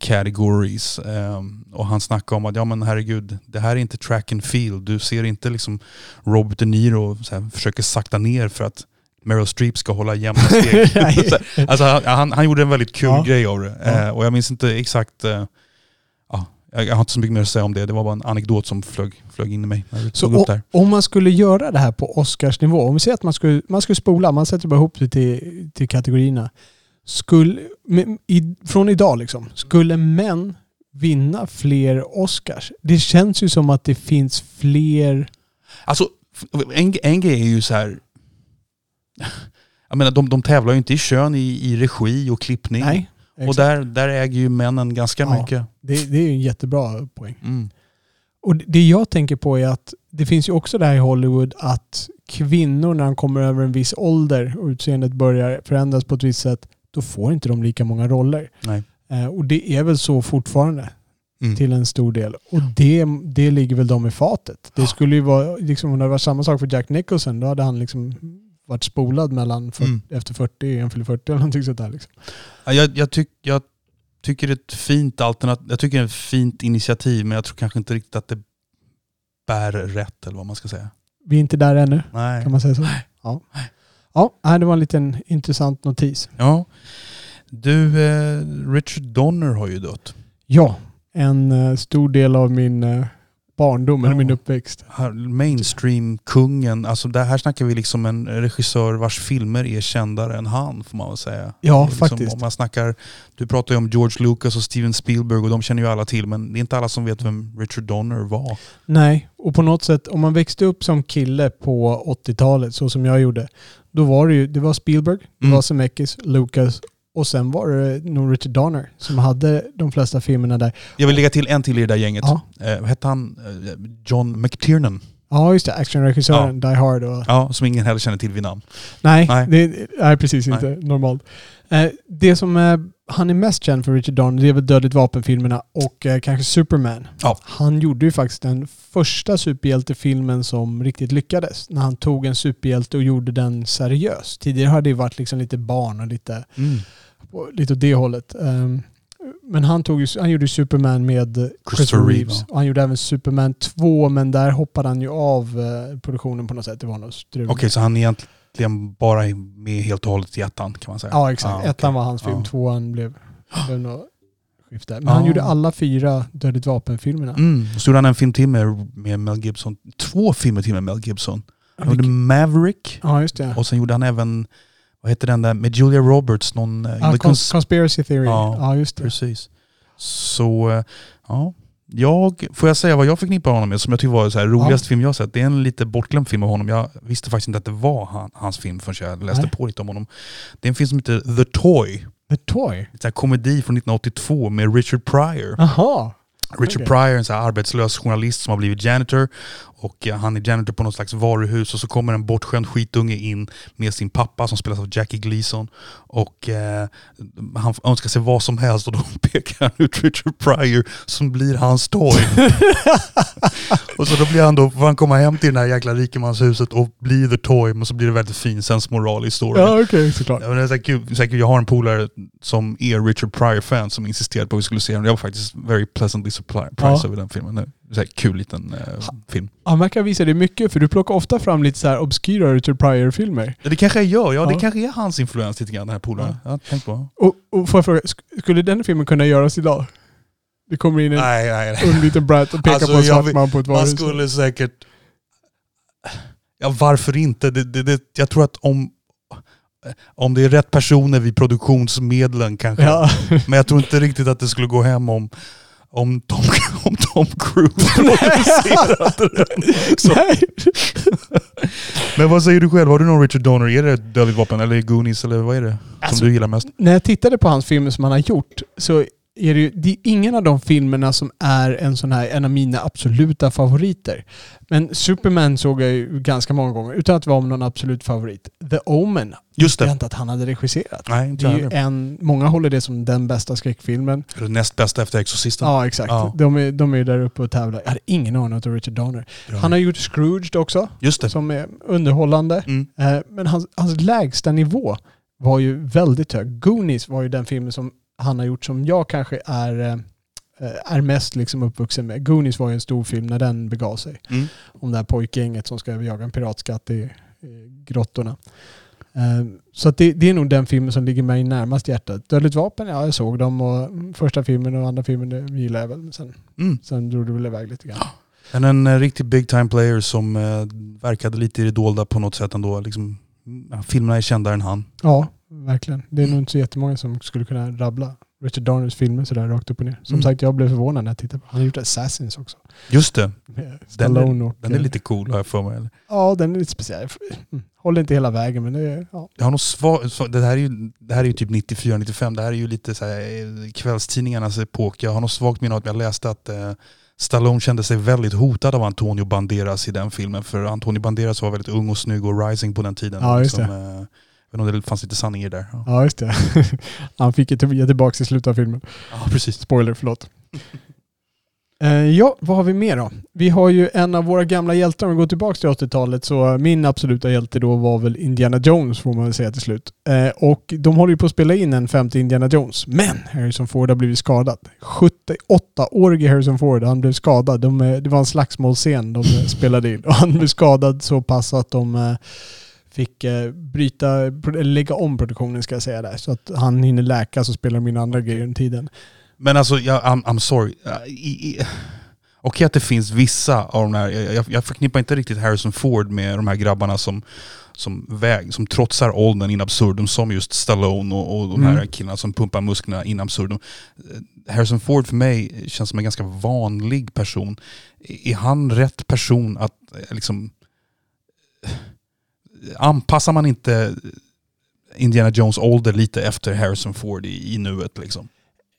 categories. ehm, och han snackade om att ja men herregud, det här är inte track and field. Du ser inte liksom Robert De Niro så här, försöker sakta ner för att Meryl Streep ska hålla jämna steg. [LAUGHS] Alltså, han, han, han gjorde en väldigt kul Ja. grej av det. Ja. Eh, och jag minns inte exakt, eh, ja, jag, har inte så mycket mer att säga om det. Det var bara en anekdot som flög, flög in i mig. Så tog upp o- där. om man skulle göra det här på Oscarsnivå, om vi säger att man skulle, man skulle spola, man sätter bara ihop det till, till kategorierna. Skulle, med, i, från idag liksom, skulle män vinna fler Oscars? Det känns ju som att det finns fler... Alltså, en, en grej är ju så här. [LAUGHS] Jag menar, de, de tävlar ju inte i kön i, i regi och klippning. Nej. och där, där äger ju männen ganska Ja. mycket. Det, det är ju en jättebra poäng. Mm. Och det jag tänker på är att det finns ju också det här i Hollywood att kvinnor när de kommer över en viss ålder och utseendet börjar förändras på ett visst sätt, då får inte de lika många roller. Nej. Eh, och det är väl så fortfarande Mm. till en stor del. Och det, det ligger väl dem i fatet. Det skulle ju vara, liksom, om det var samma sak för Jack Nicholson, då hade han liksom varit spolad mellan för, Mm. efter 40, en fyller 40 eller någonting sånt där. Liksom. Ja, Jag, jag, tyck, jag tycker det är ett fint alternativ. Jag tycker det är ett fint initiativ men jag tror kanske inte riktigt att det bär rätt eller vad man ska säga. Vi är inte där ännu, Nej. kan man säga så? Ja. Ja, nej, det var en liten intressant notis. Ja. Du, eh, Richard Donner har ju dött. Ja, en eh, stor del av min eh, barndom, eller Ja. min uppväxt. Mainstream-kungen. Alltså det här snackar vi liksom en regissör vars filmer är kändare än han får man väl säga. Ja, Liksom, faktiskt. Om man snackar, du pratar ju om George Lucas och Steven Spielberg och de känner ju alla till men det är inte alla som vet vem Richard Donner var. Nej, och på något sätt om man växte upp som kille på 80-talet så som jag gjorde, då var det ju, det var Spielberg, det Mm. var Zemeckis, Lucas och sen var det nog Richard Donner som hade de flesta filmerna där. Jag vill lägga till en till i det där gänget. Ja, Eh, vad hette han? Eh, John McTiernan. ja just det, actionregissören, Die Hard och... Ja, som ingen heller känner till vid namn. Nej, Nej. det är precis Nej. inte normalt. Eh, det som eh, han är mest känd för, Richard Donner, det är väl Dödligt vapen-filmerna och eh, kanske Superman. Ja. Han gjorde ju faktiskt den första superhjältefilmen som riktigt lyckades. När han tog en superhjälte och gjorde den seriös. Tidigare har det varit liksom lite barn och lite, Mm. Lite åt det hållet. Ehm, men han, tog han gjorde Superman med Christopher Reeve, Reeves. Och han gjorde även Superman 2 men där hoppade han ju av eh, produktionen på något sätt. Det var något strul. Okej, så han är egentligen bara med helt och hållet i ettan kan man säga? Ja, exakt. okej. Ettan var hans film, Ja. tvåan blev, blev något skifte. Men Ja. han gjorde alla fyra Dödligt vapen-filmerna. Mm. Så gjorde han en film till med, med Mel Gibson. Två filmer till med Mel Gibson. Han gjorde Maverick Ja, just det. och sen gjorde han även, vad heter den där, med Julia Roberts, någon... Ja, The cons- Cons- conspiracy theory. Ja, Ja, just det. Precis. Så, eh, ja. Jag, får jag säga vad jag förknippar honom med som jag tycker var så här, roligaste film jag sett? Det är en lite bortglömd film av honom. Jag visste faktiskt inte att det var han, hans film förrän jag läste Nej. på lite om honom. Det är en film som heter The Toy. The Toy? En komedi från 1982 med Richard Pryor. Jaha. Richard Okej. Pryor en så arbetslös journalist som har blivit janitor. Och han är janitor på något slags varuhus och så kommer en bortskämd skitunge in med sin pappa som spelas av Jackie Gleason. Och eh, han önskar sig vad som helst och då [LAUGHS] pekar han ut Richard Pryor som blir hans toy. [LAUGHS] och så då blir han då, får han komma hem till det här jäkla rikemanshuset och bli the toy men så blir det väldigt fin sensmoral i storyn. Ja, okej, såklart. Ja, men det är så här kul, så här kul. Jag har en polare som är Richard Pryor-fan som insisterade på att vi skulle se den. Jag var faktiskt very pleasantly surprised Ja. över den filmen. Det en så här kul liten eh, film. Han verkar visa dig mycket, för du plockar ofta fram lite så här obskyra Richard Pryor-filmer. Det kanske jag gör. Ja, det Ja. kanske är hans influens lite grann, den här polaren. Ja. tänk på. Och, och får jag fråga, sk- skulle den filmen kunna göras idag? Det kommer in en Nej, nej, nej. ung liten brat och pekar Alltså, på en svart vet- man på ett Man varuhus. skulle säkert... Ja, varför inte? Det, det, det, jag tror att om, om det är rätt personer vid produktionsmedlen kanske. Ja. Men jag tror inte riktigt att det skulle gå hem om, om, Tom, [LAUGHS] om Tom Cruise [LAUGHS] producerade den. Nej. Men vad säger du själv? Har du någon Richard Donner? Är det Dödligt vapen eller Goonies eller vad är det som Alltså- du gillar mest? När jag tittade på hans filmer som han har gjort så är det ju det är ingen av de filmerna som är en sån här, en av mina absoluta favoriter. Men Superman såg jag ju ganska många gånger utan att det var någon absolut favorit. The Omen Just visste jag det. inte att han hade regisserat. Nej, inte Det är ju en, många håller det som den bästa skräckfilmen. Det näst bästa efter Exorcisten. Ja, exakt. Ja. De, är, de är ju där uppe och tävlar. Jag hade ingen aning om Richard Donner. Ja. Han har gjort Scrooged också, Just det. som är underhållande. Mm. Eh, Men hans, hans lägsta nivå var ju väldigt hög. Goonies var ju den filmen som han har gjort som jag kanske är, eh, är mest liksom uppvuxen med. Goonies var ju en stor film när den begav sig. Mm. Om det här pojkgänget som ska jaga en piratskatt i, i grottorna. Eh, Så det, det är nog den filmen som ligger mig närmast hjärtat. Dödligt vapen, ja jag såg dem och första filmen och andra filmen det gillar jag väl. Men sen, Mm. sen drog det väl iväg lite grann. Men en eh, riktig big time player som eh, verkade lite i det dolda på något sätt ändå. Liksom, ja, filmerna är kändare än han. Ja, verkligen. Det är nog inte så jättemånga som skulle kunna rabbla Richard Donners filmer sådär rakt upp och ner. Som Mm. sagt, jag blev förvånad när jag tittade på Han har gjort Assassins också. Just det. Den Stallone är, och... den är lite cool har jag för mig. Eller? Ja, den är lite speciell. Mm. Håller inte hela vägen, men det är... Ja. Jag har nog svar, det, här är ju, det här är ju typ 94-95. Det här är ju lite så här, eh, kvällstidningarnas epok. Jag har nog svagt minne av att jag läste att eh, Stallone kände sig väldigt hotad av Antonio Banderas i den filmen. För Antonio Banderas var väldigt ung och snygg och rising på den tiden. Ja, just liksom, eh, jag vet inte om det fanns lite sanning i det där. Ja, Ja, just det. [LAUGHS] Han fick ju ge tillbaka i slutet av filmen. ja precis. Spoiler, förlåt. Eh, ja, vad har vi mer då? Vi har ju en av våra gamla hjältar, om vi går tillbaka till 80-talet, så min absoluta hjälte då var väl Indiana Jones får man väl säga till slut. Eh, och de håller ju på att spela in en femte Indiana Jones, men Harrison Ford har blivit skadad. 78-årige Harrison Ford, han blev skadad. De, eh, det var en slagsmålscen de spelade in och han blev skadad så pass att de fick eh, bryta, lägga om produktionen ska jag säga där. Så att han hinner läka så spelar de in andra grejer under tiden. Men alltså, jag, I'm, I'm sorry. I- i- Okej att det finns vissa av de här, jag, jag- förknippar inte riktigt Harrison Ford med de här grabbarna som, som, väg, som trotsar åldern in absurdum som just Stallone och, och de här Mm. killarna som pumpar musklerna in absurdum. Harrison Ford för mig känns som en ganska vanlig person. Är han rätt person att eh, liksom... Anpassar man inte Indiana Jones ålder lite efter Harrison Ford i, i nuet liksom?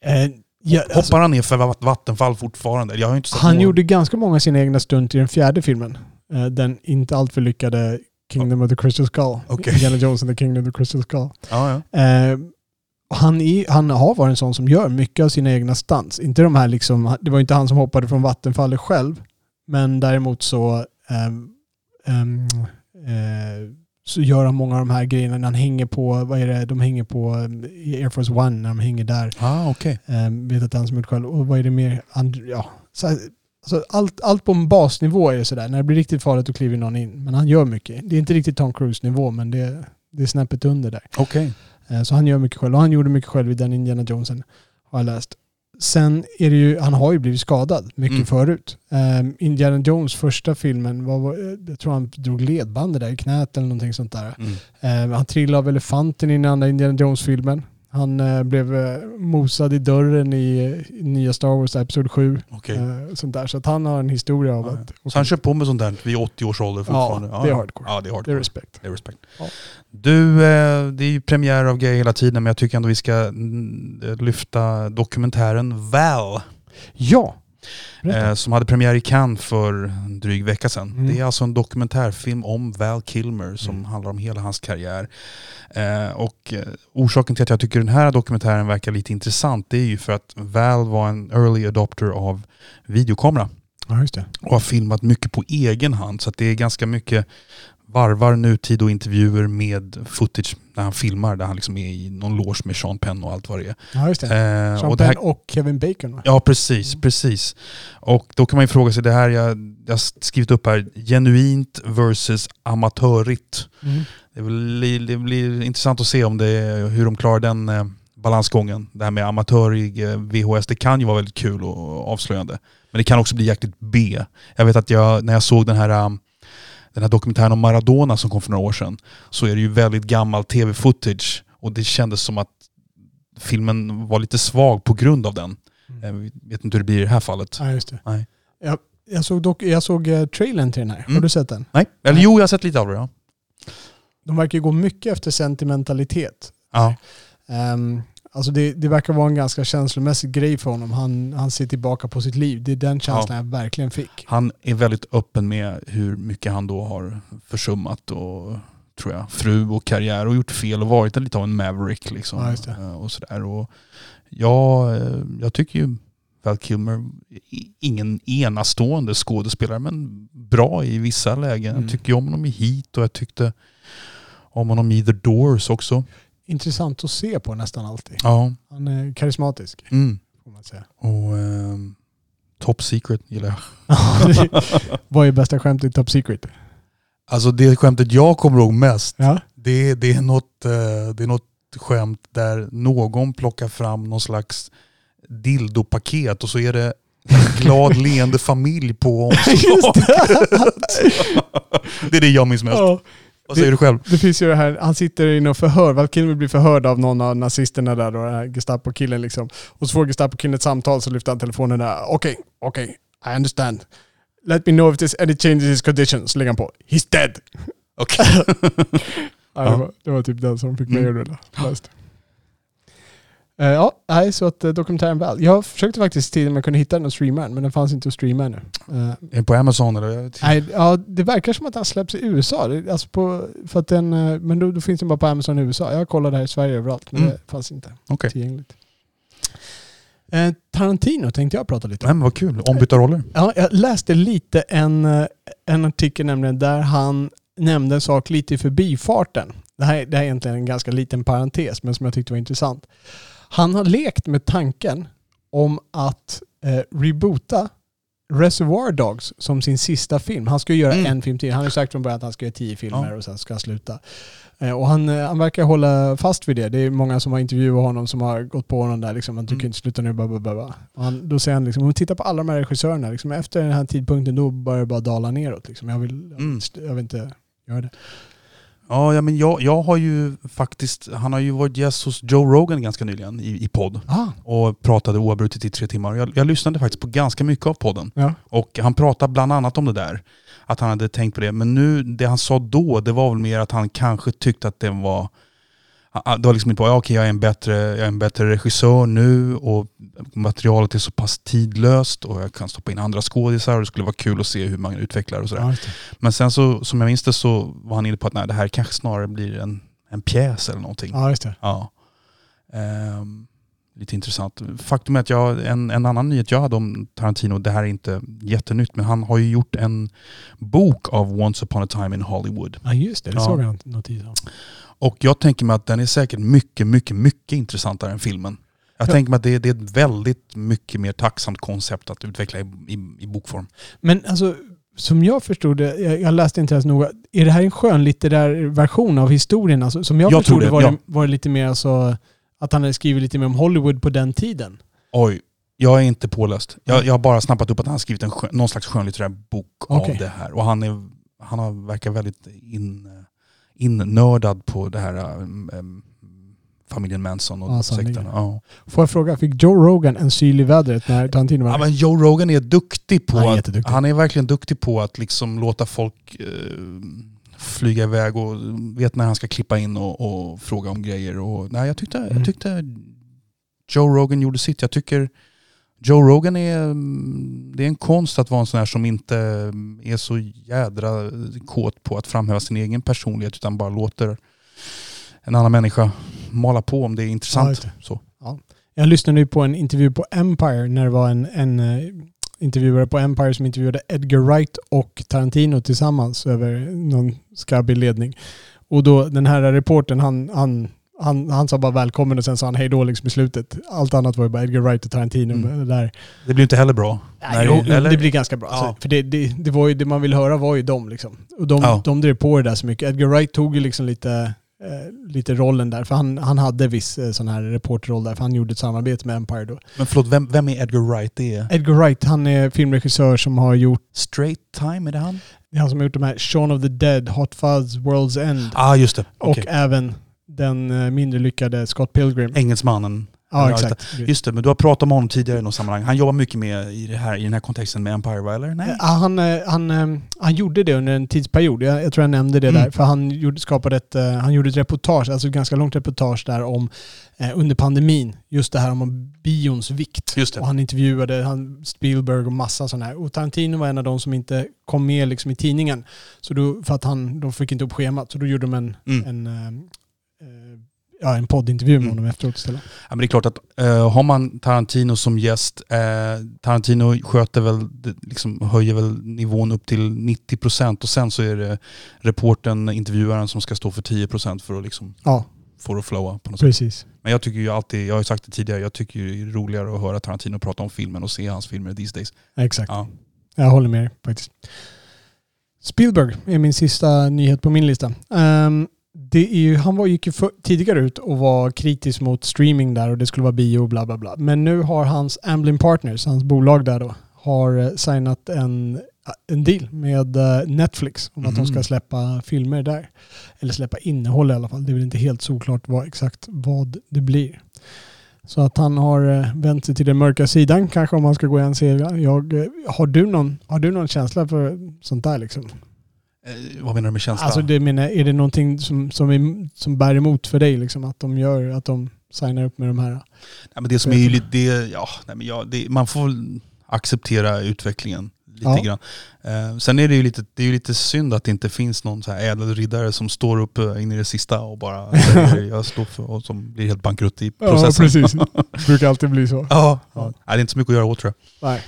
Eh, ja, alltså, Hoppar han ner för vatt- vattenfall fortfarande? Jag har inte sett han någon- gjorde ganska många sina egna stunt i den fjärde filmen. Eh, den inte alltför lyckade Kingdom of the Crystal Skull. Okej. Indiana Jones and the Kingdom of the Crystal Skull. Ja, ja. Eh, han, är, han har varit en sån som gör mycket av sina egna stunts. Inte de här liksom, det var inte han som hoppade från vattenfallet själv. Men däremot så, ehm, eh, så gör han många av de här grejerna när han hänger på, vad är det, de hänger på eh, Air Force One när de hänger där. Ah, okej. Um, vet att han som gjort själv. Och vad är det mer? And, ja, så alltså allt, allt på en basnivå är det sådär. När det blir riktigt farligt då kliver någon in. Men han gör mycket. Det är inte riktigt Tom Cruise-nivå men det, det är snäppet under där. Eh, Så han gör mycket själv. Och han gjorde mycket själv i den Indiana Jonesen. Har jag läst. Sen är det ju, han har ju blivit skadad mycket Mm. förut. Um, Indiana Jones första filmen, var, jag tror han drog ledbandet där i knät eller någonting sånt där. Mm. Eh, han trillade av elefanten i den andra Indiana Jones-filmen. Han eh, blev eh, mosad i dörren i, i nya Star Wars Episod 7. Okej. Eh, sånt där. Så att han har en historia av Ja, att... ja. Så han kör på med sånt där vid 80 års ålder fortfarande? Ja, det är hardcore. Ja, det är Det är hardcore. respekt. Det är respekt. Ja. Du, eh, det är ju premiär av grejer hela tiden men jag tycker ändå vi ska mm, lyfta dokumentären Val. Ja! Eh, som hade premiär i Cannes för en dryg vecka sedan. Mm. Det är alltså en dokumentärfilm om Val Kilmer som Mm. handlar om hela hans karriär. Eh, och eh, orsaken till att jag tycker den här dokumentären verkar lite intressant det är ju för att Val var en early adopter av videokamera Ja, och har filmat mycket på egen hand. Så det är ganska mycket varvar nutid och intervjuer med footage när han filmar där han liksom är i någon loge med Sean Penn och allt vad det är. Ja, just det. Eh, Sean och det här, Penn och Kevin Bacon va? Ja, precis, Mm. precis. Och då kan man ju fråga sig, det här jag, jag har skrivit upp här, genuint versus amatörigt. Mm. Det, blir, det blir intressant att se om det, hur de klarar den eh, balansgången. Det här med amatörig eh, VHS, det kan ju vara väldigt kul och avslöjande. Men det kan också bli jäkligt B. Jag vet att jag, när jag såg den här, um, den här dokumentären om Maradona som kom för några år sedan, så är det ju väldigt gammal tv-footage. Och det kändes som att filmen var lite svag på grund av den. Jag vet inte hur det blir i det här fallet. Ja, just det. Nej. Jag, jag såg, dock, jag såg eh, trailern till den här. Har Mm. du sett den? Nej, eller Nej. jo jag har sett lite av det. Ja. De verkar ju gå mycket efter sentimentalitet. Ja. Ehm, alltså det, det verkar vara en ganska känslomässig grej för honom. Han, han ser tillbaka på sitt liv. Det är den känslan jag verkligen fick. Han är väldigt öppen med hur mycket han då har försummat och tror jag, fru och karriär och gjort fel och varit lite av en maverick. Liksom. Ja. Eh, Och sådär. Och ja, eh, jag tycker ju Val Kilmer, ingen enastående skådespelare men bra i vissa lägen. Mm. Jag tycker ju om honom i Heat och jag tyckte om honom i The Doors också. Intressant att se på nästan alltid. Ja. Han är karismatisk, Mm. får man säga. Och ehm, Top Secret gillar jag. [LAUGHS] Vad är bästa skämtet i Top Secret? Alltså det skämtet jag kommer ihåg mest, Ja? det, det, är något, eh, det är något skämt där någon plockar fram någon slags dildopaket och så är det en glad [LAUGHS] leende familj på omslaget. [LAUGHS] det är det jag minns mest. ja. Vad säger du själv? Det finns ju det här, han sitter i något förhör, Val Kilmer blir förhörd av någon av nazisterna där, då, den här Gestapo-killen liksom. Och så får Gestapo-killen ett samtal så lyfter han telefonen där. Okej, okej, I understand. Let me know if there's any changes in his condition. Så lägger han på. He's dead! Okej. [LAUGHS] Ja, det, var, det var typ den som fick mig Mm. att rulla. Eh, ja, nej, så att uh, dokumentären väl. Jag försökte faktiskt till och med kunna hitta den och streama den, men den fanns inte att streama ännu. Uh, är den på Amazon eller? Nej, ja, det verkar som att den släpps i USA. Det, alltså på, för att den, men då, då, finns den bara på Amazon i USA. Jag kollade här i Sverige överallt, men mm. det fanns inte okay. tillgängligt. Eh, Tarantino tänkte jag prata lite om. Men vad kul, ombytta roller. Ja, jag läste lite en, en artikel nämligen där han nämnde en sak lite i förbifarten. Det här, det här är egentligen en ganska liten parentes, men som jag tyckte var intressant. Han har lekt med tanken om att eh, reboota Reservoir Dogs som sin sista film. Han ska göra mm. en film till. Han har sagt från början att han ska göra tio filmer ja. och sen ska han sluta. Eh, och han, eh, han verkar hålla fast vid det. Det är många som har intervjuat honom som har gått på honom där. Liksom, att du mm. inte sluta nu. Blah, blah, blah. Han, då säger han, liksom, om vi tittar på alla de här regissörerna, liksom, efter den här tidpunkten då börjar det bara dala neråt. Liksom. Jag, vill, mm. jag vill inte göra det. Ja, ja men jag, jag har ju faktiskt, han har ju varit gäst hos Joe Rogan ganska nyligen i, i podd. Ah. Och pratade oavbrutet i tre timmar. Jag, jag lyssnade faktiskt på ganska mycket av podden. Ja. Och han pratade bland annat om det där. Att han hade tänkt på det. Men nu, det han sa då, det var väl mer att han kanske tyckte att den var det var liksom inte bara, ja, okej jag är, en bättre, jag är en bättre regissör nu och materialet är så pass tidlöst och jag kan stoppa in andra skådisar och det skulle vara kul att se hur man utvecklar och sådär. Men sen så, som jag minns det så var han inne på att nej, det här kanske snarare blir en, en pjäs eller någonting. Ja, just det. Ja. Um, lite intressant. Faktum är att jag, en, en annan nyhet jag hade om Tarantino, det här är inte jättenytt, men han har ju gjort en bok av Once upon a time in Hollywood. Ja just det, det ja. såg jag notis om. Och jag tänker mig att den är säkert mycket, mycket, mycket intressantare än filmen. Jag ja. tänker mig att det, det, är ett väldigt mycket mer tacksamt koncept att utveckla i, i, i bokform. Men alltså, som jag förstod det, jag, jag läste inte ens noga, är det här en skönlitterär version av historien? Alltså, som jag, jag förstod det, var, ja. det, var det lite mer alltså, att han hade skrivit lite mer om Hollywood på den tiden? Oj, jag är inte påläst. Jag, jag har bara snappat upp att han har skrivit en, någon slags skönlitterär bok okay. av det här. Och han, är, han har, verkar väldigt in innördad på det här um, familjen Manson och ja, sekten. Ja. Får jag fråga, fick Joe Rogan en syl i vädret när Tarantino var ja, men Joe Rogan är duktig på han är, att, han är verkligen duktig på att liksom låta folk uh, flyga iväg och vet när han ska klippa in och, och fråga om grejer. Och, nej, jag, tyckte, mm. jag tyckte Joe Rogan gjorde sitt. Jag tycker Joe Rogan är, mm, det är en konst att vara en sån här som inte är så jädra kåt på att framhäva sin egen personlighet utan bara låter en annan människa mala på om det är intressant. Ja, så. Ja. Jag lyssnade ju på en intervju på Empire när det var en, en uh, intervjuare på Empire som intervjuade Edgar Wright och Tarantino tillsammans över någon skabbig ledning. Och då den här reporten han, han han, han sa bara välkommen och sen sa han hej då liksom i slutet. Allt annat var ju bara Edgar Wright och Tarantino. Mm. Där. Det blir inte heller bra. Nej, jo, eller? det blir ganska bra. Ja. Alltså, för det, det, det, var ju, det man ville höra var ju dem liksom. Och de, ja. de drev på det där så mycket. Edgar Wright tog ju liksom lite, eh, lite rollen där. För han, han hade viss eh, sån här reporterroll där. För han gjorde ett samarbete med Empire då. Men förlåt, vem, vem är Edgar Wright? Det är... Edgar Wright, han är filmregissör som har gjort... Straight Time, är det han? Det är han som har gjort de här Shaun of the Dead, Hot Fuzz, World's End. ah, just det. Okay. Och även den eh, mindre lyckade Scott Pilgrim. Engelsmannen. Ja, exakt. Just det, men du har pratat om honom tidigare i något sammanhang. Han jobbar mycket med i, det här, i den här kontexten med Empire, va? eller? Nej? Ja, han, eh, han, eh, han gjorde det under en tidsperiod. Jag, jag tror jag nämnde det mm. där. För han gjorde, skapade ett, han gjorde ett reportage, alltså ett ganska långt reportage där om under pandemin. Just det här om bions vikt. Och han intervjuade han, Spielberg och massa sådana här. Och Tarantino var en av de som inte kom med liksom i tidningen. Så då, för att han, de fick inte upp schemat. Så då gjorde de en, mm. en ja, en poddintervju med mm. honom efteråt istället. Ja, men det är klart att uh, har man Tarantino som gäst, uh, Tarantino sköter väl, liksom, höjer väl nivån upp till 90% och sen så är det reporten, intervjuaren som ska stå för 10% för att liksom ja. få det att flowa på något Precis. sätt. Men jag tycker ju alltid, jag har sagt det tidigare, jag tycker det är roligare att höra Tarantino prata om filmen och se hans filmer these days. Exakt. Ja. Jag håller med faktiskt. Spielberg är min sista nyhet på min lista. Um, det är ju, han var, gick ju för, tidigare ut och var kritisk mot streaming där och det skulle vara bio och bla bla bla. Men nu har hans Amblin Partners, hans bolag där då, har eh, signat en, en deal med eh, Netflix om mm. att de ska mm. släppa filmer där. Eller släppa innehåll i alla fall. Det är väl inte helt såklart vad, exakt vad det blir. Så att han har eh, vänt sig till den mörka sidan kanske om man ska gå i en serie. Jag, har, du någon, har du någon känsla för sånt där liksom? Eh, vad menar du med känsla? Alltså det menar, är det någonting som, som, är, som bär emot för dig? Liksom, att de gör, att de signar upp med de här? nej, men det som är ju det, ja, nej, men ja, det, man får acceptera utvecklingen lite Ja. grann. Eh, sen är det ju lite, det är lite synd att det inte finns någon så här ädel riddare som står upp eh, in i det sista och bara [LAUGHS] säger jag står för, och som blir helt bankrutt i processen. Ja, precis. Det [LAUGHS] brukar alltid bli så. Ja, Ja. ja. Nej, det är inte så mycket att göra åt tror jag. Nej.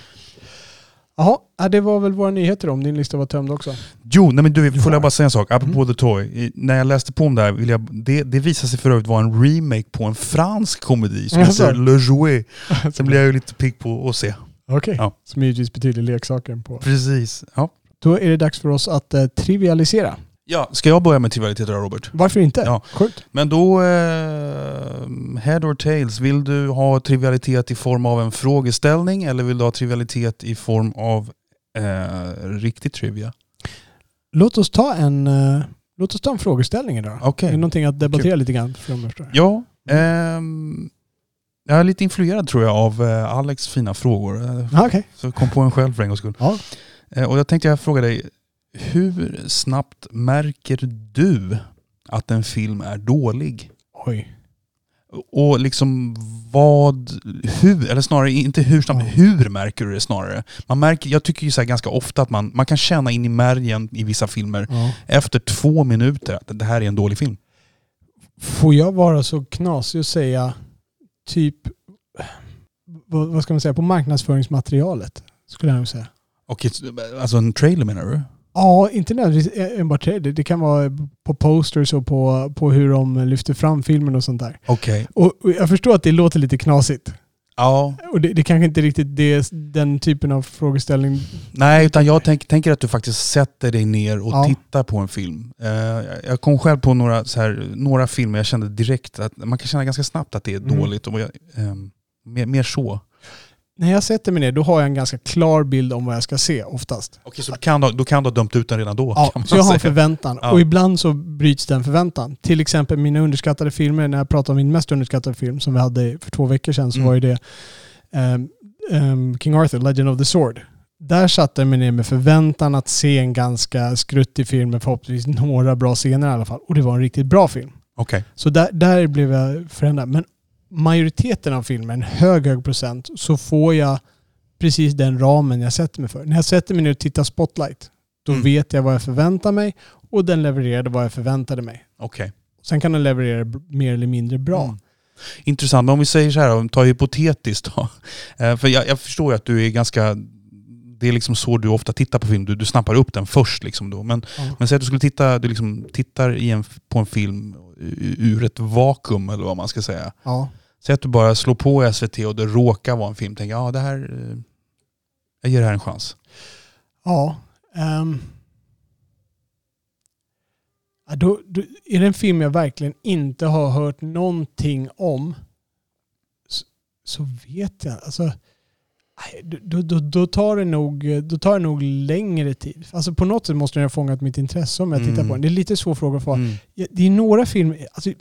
Jaha, ja, det var väl våra nyheter om din lista var tömd också. Jo, nej men du, får jag bara säga en sak? Apropå Mm. The Toy. När jag läste på om det här, vill jag, det, det visade sig för övrigt vara en remake på en fransk komedi som heter Le Jouet. [LAUGHS] Sen blir jag ju lite pigg på att se. Okej, Ja. som givetvis betyder leksaken på. Precis. Ja. Då är det dags för oss att eh, trivialisera. Ja, ska jag börja med trivialiteter då Robert? Varför inte? Ja. Sjukt. Men då, eh, head or tails, vill du ha trivialitet i form av en frågeställning eller vill du ha trivialitet i form av eh, riktig trivia? Låt oss ta en, eh, låt oss ta en frågeställning idag. Är det någonting att debattera lite grann? Förstår. Ja, ehm, jag är lite influerad tror jag av eh, Alex fina frågor. Eh, Ja, Okej. Så kom på en själv för en gångs skull. Ja. Eh, och jag tänkte jag fråga dig, hur snabbt märker du att en film är dålig? Oj. Och liksom vad, hur, eller snarare inte hur snabbt, Ja. hur märker du det snarare? Man märker, jag tycker ju så ganska ofta att man, man kan känna in i märgen i vissa filmer Ja. efter två minuter att det här är en dålig film. Får jag vara så knasig och säga typ, vad, vad ska man säga, på marknadsföringsmaterialet? Skulle jag nog säga. Och ett, alltså en trailer menar du? Ja, inte nödvändigtvis enbart trailer. Det kan vara på posters och på, på hur de lyfter fram filmen och sånt där. Okej. Och, och jag förstår att det låter lite knasigt. Ja, Och det, det kanske inte riktigt det, den typen av frågeställning. Nej, utan jag tänk, tänker att du faktiskt sätter dig ner och Ja. tittar på en film. Eh, jag- jag kom själv på några, så här, några filmer jag kände direkt att man kan känna ganska snabbt att det är Mm. dåligt. Och jag, ehm, mer, mer så. När jag sätter mig ner då har jag en ganska klar bild om vad jag ska se oftast. Okej, så du kan, då kan du ha dömt ut den redan då? Ja, så jag har en förväntan. Ja. Och ibland så bryts den förväntan. Till exempel mina underskattade filmer, när jag pratar om min mest underskattade film som vi hade för två veckor sedan så Mm. var ju det ehm, ehm, King Arthur, Legend of the Sword. Där satte jag mig ner med förväntan att se en ganska skruttig film med förhoppningsvis några bra scener i alla fall. Och det var en riktigt bra film. Okej. Så där, där blev jag förändrad. Men majoriteten av filmen, hög, hög procent, så får jag precis den ramen jag sätter mig för. När jag sätter mig ner och tittar Spotlight, då Mm. vet jag vad jag förväntar mig och den levererade vad jag förväntade mig. okej. Sen kan den leverera mer eller mindre bra. Mm. Intressant. Men Om vi säger så här, om vi tar hypotetiskt då. [LAUGHS] Eh, För jag, jag förstår ju att du är ganska... Det är liksom så du ofta tittar på film. Du, du snappar upp den först. Liksom då. Men, Ja. men säg att du skulle titta, du liksom tittar i en, på en film ur ett vakuum eller vad man ska säga. Ja. Säg att du bara slår på SVT och det råkar vara en film. Tänk, ja det här... eh, Jag ger det här en chans. Ja. ja då, då, är det en film jag verkligen inte har hört någonting om så, så vet jag. Alltså, då, då, då, tar det nog, då tar det nog längre tid. Alltså på något sätt måste den ha fångat mitt intresse om jag tittar Mm. på den. Det är lite svår fråga att få. Mm. Det är några filmer, alltså,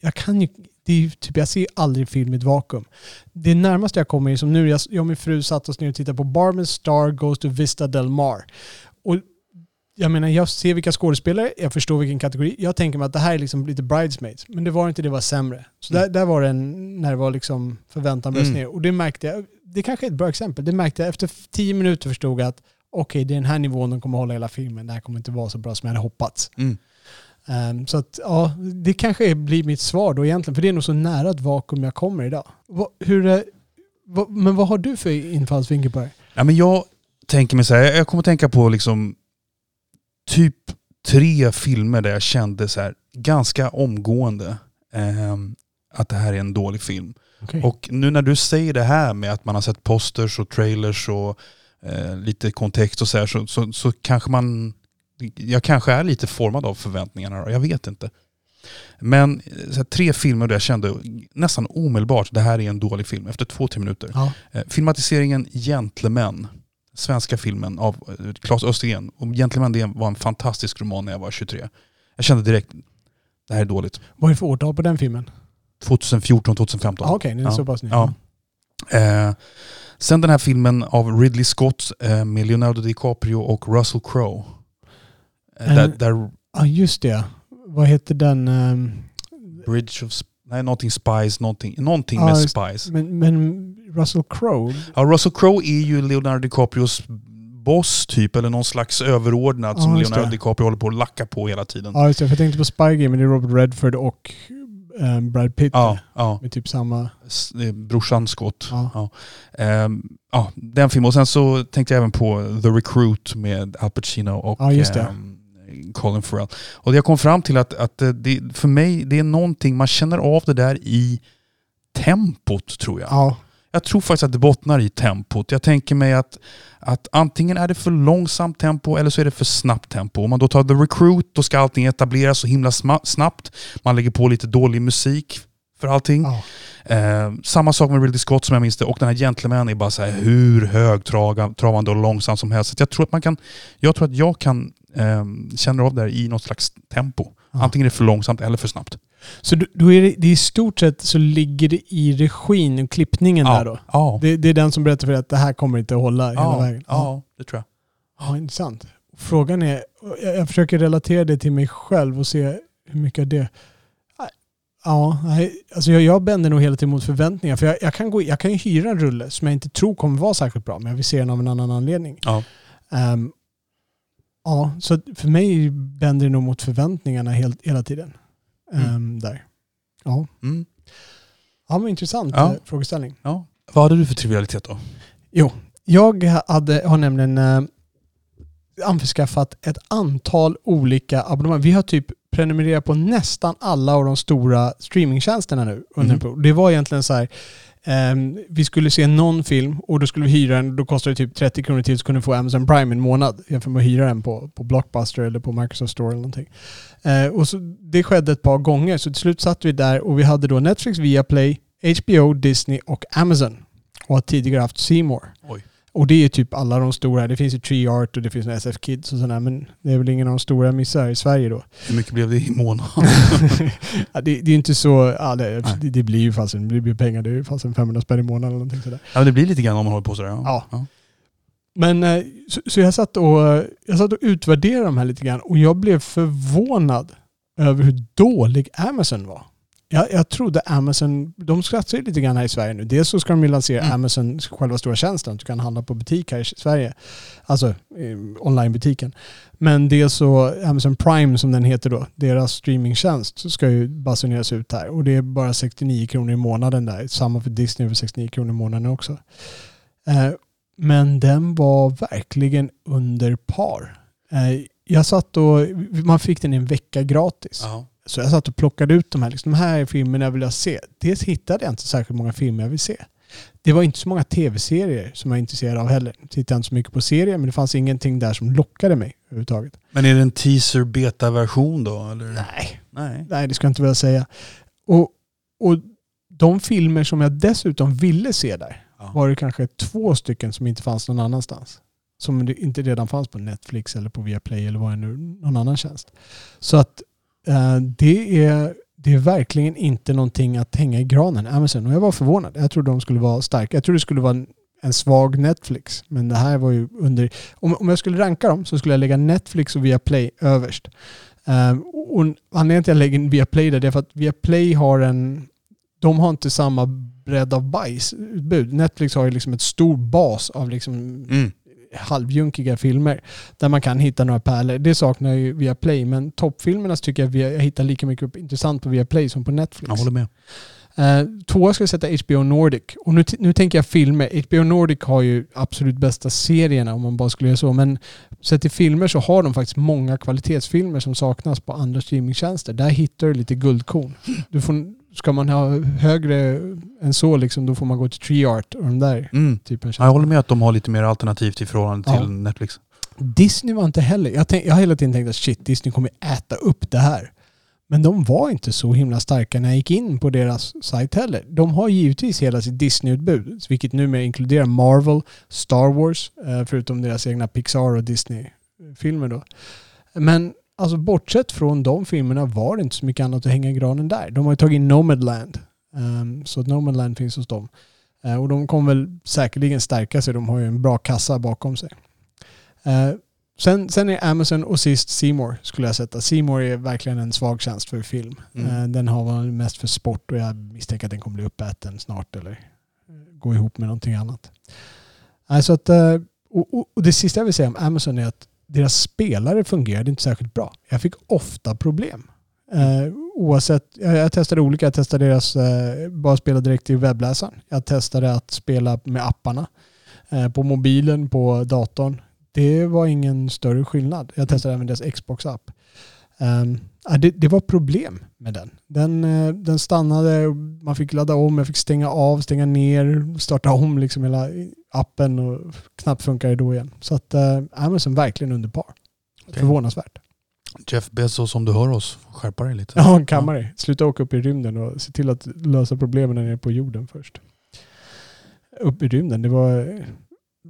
jag kan ju, det är, typ, jag ser ju aldrig film i ett vakuum. Det närmaste jag kommer är som nu, jag, jag och min fru satt oss ner och tittade på Barmen Star Goes to Vista Del Mar. Och jag menar, jag ser vilka skådespelare, jag förstår vilken kategori. Jag tänker mig att det här är liksom lite bridesmaids. Men det var inte, det var sämre. Så där, där var det en, när det var liksom förväntan bröts Mm. ner. Och det märkte jag, det kanske är ett bra exempel, det märkte jag efter tio minuter förstod jag att okej, det är den här nivån de kommer hålla hela filmen. Det här kommer inte vara så bra som jag hade hoppats. Mm. Ehm, så att, ja, det kanske blir mitt svar då egentligen, för det är nog så nära ett vakuum jag kommer idag. Va, hur, eh, va, men vad har du för infallsvinkel på det? Ja, men jag tänker mig så här, jag kommer tänka på liksom typ tre filmer där jag kände så här ganska omgående ehm, att det här är en dålig film. Okay. Och nu när du säger det här med att man har sett posters och trailers och eh, lite kontext och så, här, så, så, så kanske man... Jag kanske är lite formad av förväntningarna, jag vet inte. Men eh, här, tre filmer där jag kände nästan omedelbart det här är en dålig film efter två, tre minuter. ja. Eh, filmatiseringen Gentlemen, svenska filmen av eh, Claes Östergren. Och Gentlemen det var en fantastisk roman när jag var 23. Jag kände direkt, det här är dåligt. Vad är det för årtal på den filmen? 2014, 2015. Ah, Okej, den är Ja. så pass ny. Ja. Eh, sen den här filmen av Ridley Scott eh, med Leonardo DiCaprio och Russell Crowe. Eh, Där, Eh. där Ja, just det. Vad heter den? ehm, Bridge of... Nej, någonting Spice, någonting, någonting Ja, med Spice. Men, men Russell Crowe? Ja, Russell Crowe är ju Leonardo DiCaprios boss typ, eller någon slags överordnad Ja, som Leonardo. DiCaprio håller på att lacka på hela tiden. Ja, just det. För jag tänkte på Spy Game, men det är Robert Redford och ehm, Brad Pitt. Ja, ja. Med typ samma... S- Brorsan Scott. Ja. Ja. Ehm, ja, den filmen. Och sen så tänkte jag även på The Recruit med Al Pacino och ehm, Colin Farrell. Och jag kom fram till att, att eh, det, för mig, det är någonting, man känner av det där i tempot tror jag. Ja, Jag tror faktiskt att det bottnar i tempot. Jag tänker mig att, att antingen är det för långsamt tempo eller så är det för snabbt tempo. Om man då tar The Recruit då ska allting etableras så himla snabbt. Man lägger på lite dålig musik för allting. ja. Eh, samma sak med Ridley Scott som jag minns det. Och den här Gentleman är bara så här hur högtravande och långsam som helst. Så jag tror att man kan, jag tror att jag kan eh, känna av det här i något slags tempo. Ja. Antingen är det för långsamt eller för snabbt. Så då- är det, i stort sett så ligger det i regin och klippningen där då? ja. Det, det är den som berättar för dig att det här kommer inte att hålla hela ja, vägen? ja, det tror jag. Ja, intressant. Frågan är, jag, jag försöker relatera det till mig själv och se hur mycket av det... Ja, alltså jag, jag bänder nog hela tiden mot förväntningar. För jag, jag, kan gå, jag kan ju hyra en rulle som jag inte tror kommer vara särskilt bra, men jag vill se den av en annan anledning. Ja. Ehm, ja, så för mig bänder det nog mot förväntningarna helt, hela tiden. Ehm, Mm. Där. Ja. Mm. ja, men intressant Ja. eh, frågeställning. Ja. Vad hade du för trivialitet då? Jag hade, har nämligen eh, anskaffat ett antal olika abonnemang. Vi har typ prenumererat på nästan alla av de stora streamingtjänsterna nu. Under period. Det var egentligen så här, ehm, vi skulle se någon film och då skulle vi hyra den. Då kostade det typ 30 kronor till så kunde vi få Amazon Prime en månad jämfört med att hyra den på, på Blockbuster eller på Microsoft Store eller någonting. Eh, och så, det skedde ett par gånger så till slut satt vi där och vi hade då Netflix, Viaplay, HBO, Disney och Amazon. Och har tidigare haft C More. Oj. Och det är typ alla de stora. Det finns ju Tree Art och det finns SF Kids och sådär. Men det är väl ingen av de stora jag missar i Sverige då. Hur mycket blev det i månaden? [LAUGHS] ja, det, det är inte så... Ja, det, det, det blir ju fast det blir pengar. Det är ju fast 500 spänn i månaden eller någonting sådär. ja, det blir lite grann om man håller på sådär. Ja. ja. Men eh, så, så jag, satt och, jag satt och utvärderade de här lite grann och jag blev förvånad över hur dålig Amazon var. Jag, jag trodde Amazon, de satsar ju lite grann här i Sverige nu. Dels så ska de ju lansera Mm. Amazon, själva stora tjänsten, att du kan handla på butik här i Sverige. Alltså onlinebutiken. Men dels så Amazon Prime som den heter då, deras streamingtjänst ska ju basuneras ut här. Och det är bara 69 kronor i månaden där. Samma för Disney för 69 kronor i månaden också. Eh, men den var verkligen under par. Eh, jag satt och, man fick den i en vecka gratis. Ja. Så jag satt och plockade ut de här, liksom, de här filmerna vill jag se. Dels hittade jag inte särskilt många filmer jag vill se. Det var inte så många tv-serier som jag är intresserad av heller. Jag tittade inte så mycket på serier, men det fanns ingenting där som lockade mig överhuvudtaget. Men är det en teaser beta-version då? Eller? Nej. Nej. Nej, det ska jag inte vilja säga. Och, och de filmer som jag dessutom ville se där Ja. var det kanske två stycken som inte fanns någon annanstans. Som inte redan fanns på Netflix eller på Viaplay eller vad det nu någon annan tjänst. Så att Eh, det, är, det är verkligen inte någonting att hänga i granen, Amazon. Och jag var förvånad. Jag trodde de skulle vara starka. Jag trodde det skulle vara en, en svag Netflix. Men det här var ju under... Om, om jag skulle ranka dem så skulle jag lägga Netflix och Viaplay överst. Um, och anledningen till att jag lägger Viaplay där det är för att Viaplay har en... De har inte samma bredd av bajsutbud. Netflix har ju liksom ett stor bas av liksom Mm halvjunkiga filmer där man kan hitta några pärlor. Det saknar ju Viaplay, men toppfilmerna tycker jag via- jag hittar lika mycket intressant på Viaplay som på Netflix. Jag håller med. Uh, tvåa ska jag sätta HBO Nordic. Och nu, nu tänker jag filmer. HBO Nordic har ju absolut bästa serierna om man bara skulle göra så. Men sett till filmer så har de faktiskt många kvalitetsfilmer som saknas på andra streamingtjänster. Där hittar du lite guldkorn. Du får, ska man ha högre än så liksom, då får man gå till TreeArt och de där Mm. typen Jag håller med att de har lite mer alternativt i förhållande till Ja. Netflix. Disney var inte heller... Jag, tänk, jag har hela tiden tänkt att shit, Disney kommer äta upp det här. Men de var inte så himla starka när jag gick in på deras sajt heller. De har givetvis hela sitt Disney-utbud, vilket numera inkluderar Marvel, Star Wars, eh, förutom deras egna Pixar och Disney-filmer då. Men alltså bortsett från de filmerna var det inte så mycket annat att hänga i granen där. De har ju tagit in Nomadland. Um, så att Nomadland finns hos dem. Eh, och de kommer väl säkerligen stärka sig. De har ju en bra kassa bakom sig. Eh, Sen, sen är Amazon och sist Seymour skulle jag sätta. Seymour är verkligen en svag tjänst för film. Mm. Eh, Den har varit mest för sport och jag misstänker att den kommer bli uppäten snart eller gå ihop med någonting annat. Alltså att, och, och, och det sista jag vill säga om Amazon är att deras spelare fungerade inte särskilt bra. Jag fick ofta problem. Eh, oavsett, jag, jag testade olika. Jag testade deras, eh, bara spela direkt i webbläsaren. Jag testade att spela med apparna. Eh, på mobilen, på datorn. Det var ingen större skillnad. Jag testade även deras Xbox-app. Um, det, det var problem med den. Den, eh, den stannade, man fick ladda om, jag fick stänga av, stänga ner, starta om liksom hela appen och knappt funkar det då igen. Så att uh, Amazon verkligen under par. Okej. Förvånansvärt. Jeff Bezos, om du hör oss, skärpa dig lite. Ja, en kammare. Sluta åka upp i rymden och se till att lösa problemen är på jorden först. Upp i rymden, det var...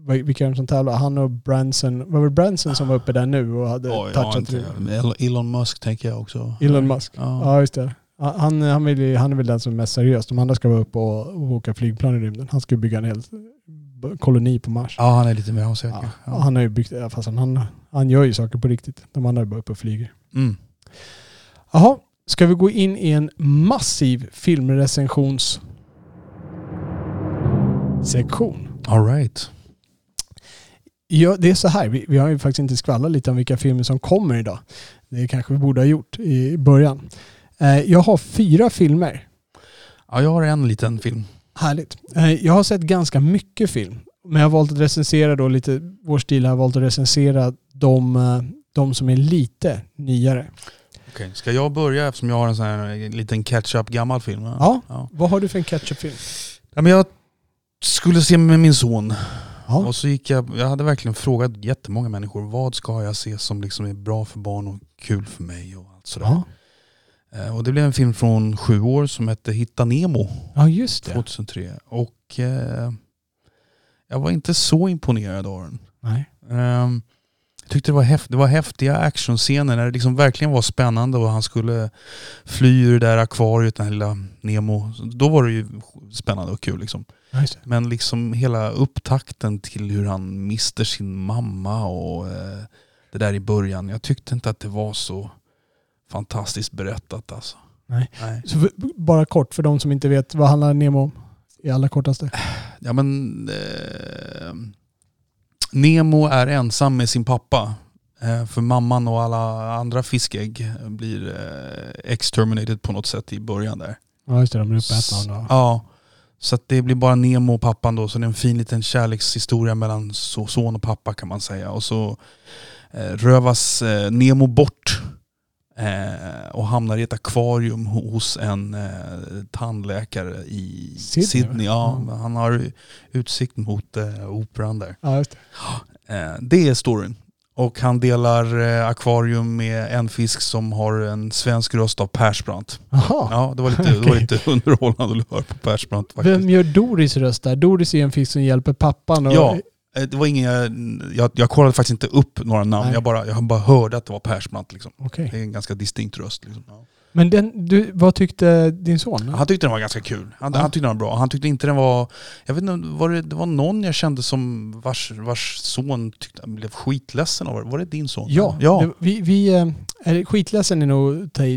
Vilka är de som tävlar? Han och Branson. Var det Branson som var uppe där nu och hade ja, touchat? Elon Musk tänker jag också. Elon Musk. Ja. Ja, just det. Han, han, vill, han är väl den som är mest seriös. De andra ska vara uppe och, och åka flygplan i rymden. Han ska bygga en hel koloni på Mars. ja, han är lite mer osäker. Ja, Ja. Han har ju byggt, fast han, han, gör ju saker på riktigt. De andra är bara uppe och flyger. Mm. Jaha, ska vi gå in i en massiv filmrecensions sektion? All right. Ja, det är så här. Vi, vi har ju faktiskt inte skvallrat lite om vilka filmer som kommer idag. Det kanske vi borde ha gjort i början. Eh, Jag har fyra filmer Ja, jag har en liten film. Härligt. Eh, Jag har sett ganska mycket film. Men jag har valt att recensera då lite, vår stil har valt att recensera de, eh, de som är lite nyare. Okej, Ska jag börja eftersom jag har en sån här liten catch-up gammal film? Ja. ja. Vad har du för en catch-up-film? Ja, men jag skulle se med min son Ja. och så gick jag, jag hade verkligen frågat jättemånga människor vad ska jag se som liksom är bra för barn och kul för mig och allt sådär. Ja. Eh, Och det blev en film från sju år som hette Hitta Nemo ja, just det. 2003. Och eh, jag var inte så imponerad av den. Nej. Jag tyckte det var, häft, det var häftiga actionscener när det liksom verkligen var spännande och han skulle fly ur det där akvariet, den här lilla Nemo. Då var det ju spännande och kul. Liksom. Men liksom hela upptakten till hur han mister sin mamma och eh, det där i början. Jag tyckte inte att det var så fantastiskt berättat alltså. Nej. Nej. Så bara kort för de som inte vet, vad handlar Nemo om? I allra kortaste. Ja men eh, Nemo är ensam med sin pappa. Eh, för mamman och alla andra fiskägg blir eh, exterminated på något sätt i början där. Ja, just det. De blir uppätna. av- Ja. Så det blir bara Nemo och pappan då. Så det är en fin liten kärlekshistoria mellan so- son och pappa kan man säga. Och så eh, rövas Nemo bort eh, och hamnar i ett akvarium ho- hos en eh, tandläkare i Sydney, Sydney. ja, Han har utsikt mot eh, operan där. Ja, det. Eh, det är storyn. Och han delar eh, akvarium med en fisk som har en svensk röst av Persbrandt. Ja, det var lite, det var lite underhållande att höra på Persbrandt faktiskt. Vem gör Doris röst där? Doris är en fisk som hjälper pappan. Och, Ja, det var ingen, jag, jag kollade faktiskt inte upp några namn, Nej. jag bara, jag bara hörde att det var Persbrandt. Liksom. Okej. Det är en ganska distinkt röst. Liksom. Ja. Men den, du, vad tyckte din son? Han tyckte den var ganska kul. Han, Ja. han tyckte den var bra. Han tyckte inte den var... Jag vet inte, var det, det var någon jag kände som vars, vars son tyckte, blev skitledsen av det. Var det din son? Ja, ja. Det, vi, vi eh, är skitledsen är nog att ta i.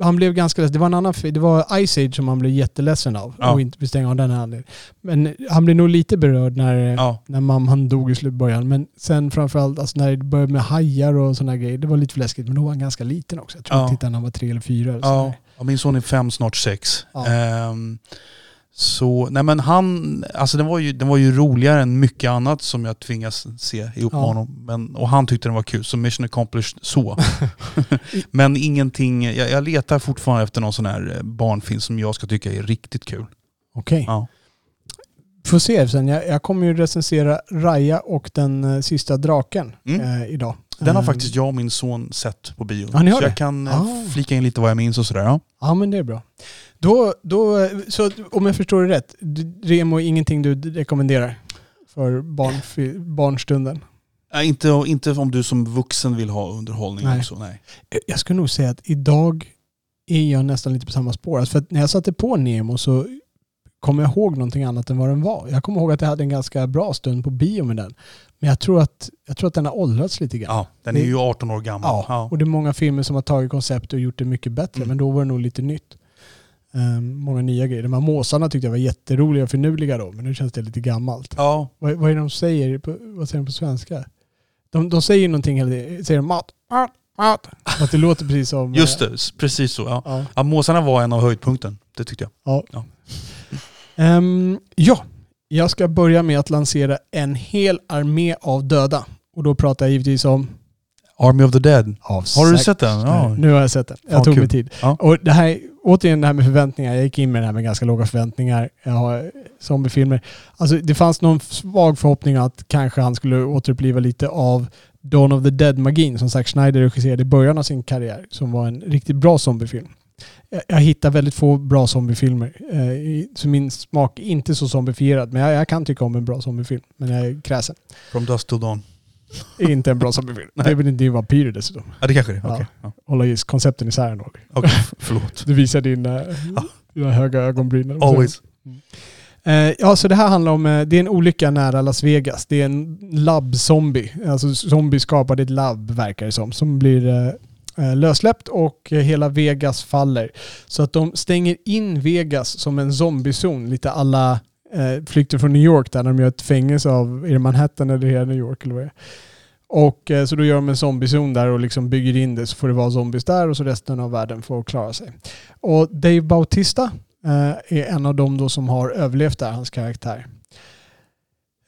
Han blev ganska ledsen. Det var en annan Det var Ice Age som han blev jätteledsen av. Ja. Och inte vi stänger av den anledningen. Men han blev nog lite berörd när, ja. när mamman dog i slut- början. Men sen framförallt alltså när det började med hajar och sådana grejer. Det var lite för läskigt. Men då var han ganska liten också. Jag tror Ja. jag tittade när han var tre eller fyra. Eller Ja, ja, min son är fem, snart sex. Ja. Så, nej men han, alltså den var, ju, den var ju roligare än mycket annat som jag tvingas se ihop med Ja. honom. Men, och han tyckte den var kul, så mission accomplished så. [LAUGHS] men ingenting, jag, jag letar fortfarande efter någon sån här eh, barnfilm som jag ska tycka är riktigt kul. Okej. Ja. Får se sen. Jag, jag kommer ju recensera Raya och den eh, sista draken Mm. eh, idag. Den har Eh, faktiskt jag och min son sett på bio. Ja, så jag det? kan eh, Ah. flika in lite vad jag minns och sådär. Ja. Ja men det är bra. Då, då, så om jag förstår det rätt, Remo är ingenting du rekommenderar för barn, barnstunden? Nej, inte, inte om du som vuxen vill ha underhållning Nej. också. Nej. Jag skulle nog säga att idag är jag nästan lite på samma spår. Alltså för när jag satte på Nemo så kommer jag ihåg någonting annat än vad den var. Jag kommer ihåg att jag hade en ganska bra stund på bio med den. Men jag tror att, jag tror att den har åldrats lite grann. Ja, den är ju 18 år gammal. Ja, Ja. och det är många filmer som har tagit koncept och gjort det mycket bättre. Mm. Men då var det nog lite nytt. Ehm, många nya grejer. De här måsarna tyckte jag var jätteroliga och finurliga då, men nu känns det lite gammalt. ja. Vad, vad är det de säger? På, vad säger de på svenska? De, de säger någonting hela tiden. Säger de mat, mat, mat? Att det låter precis som... Just eh, det, precis så. Ja. Ja. Ja, måsarna var en av höjdpunkten. Det tyckte jag. Ja. Ja. Ehm, ja, jag ska börja med att lansera en hel armé av döda. Och då pratar jag givetvis om... Army of the Dead. Har du sett den? Ja. Nu har jag sett den. Jag Fan, tog kul. mig tid. Ja. Och det här, återigen det här med förväntningar. Jag gick in med det här med ganska låga förväntningar. Jag har zombiefilmer. Alltså det fanns någon svag förhoppning att kanske han skulle återuppliva lite av Dawn of the Dead-magin som Zack Snyder regisserade i början av sin karriär. Som var en riktigt bra zombiefilm. Jag, jag hittar väldigt få bra zombiefilmer. Eh, så min smak är inte så zombifierad. Men jag, jag kan tycka om en bra zombiefilm. Men jag är kräsen. From Dust to Dawn. Inte en bra. Nej. Det är väl inte vampyrer dessutom. Ja, det kanske det är. Ja. Okej. Ja. Hålla just koncepten isär ändå. Okej, [LAUGHS] förlåt. Du visar din, eh, dina höga ögonbryn. Always. Eh, ja, så det här handlar om, eh, det är en olycka nära Las Vegas. Det är en labb-zombie. Alltså zombie skapade ett labb verkar det som. Som blir lössläppt och hela Vegas faller. Så att de stänger in Vegas som en zombiezon. Lite alla eh, flykter från New York där när de gör ett fängelse av, är det Manhattan eller hela New York eller vad det är. Och eh, så då gör de en zombiezon där och liksom bygger in det så får det vara zombies där och så resten av världen får klara sig. Och Dave Bautista eh, är en av dem då som har överlevt där, hans karaktär.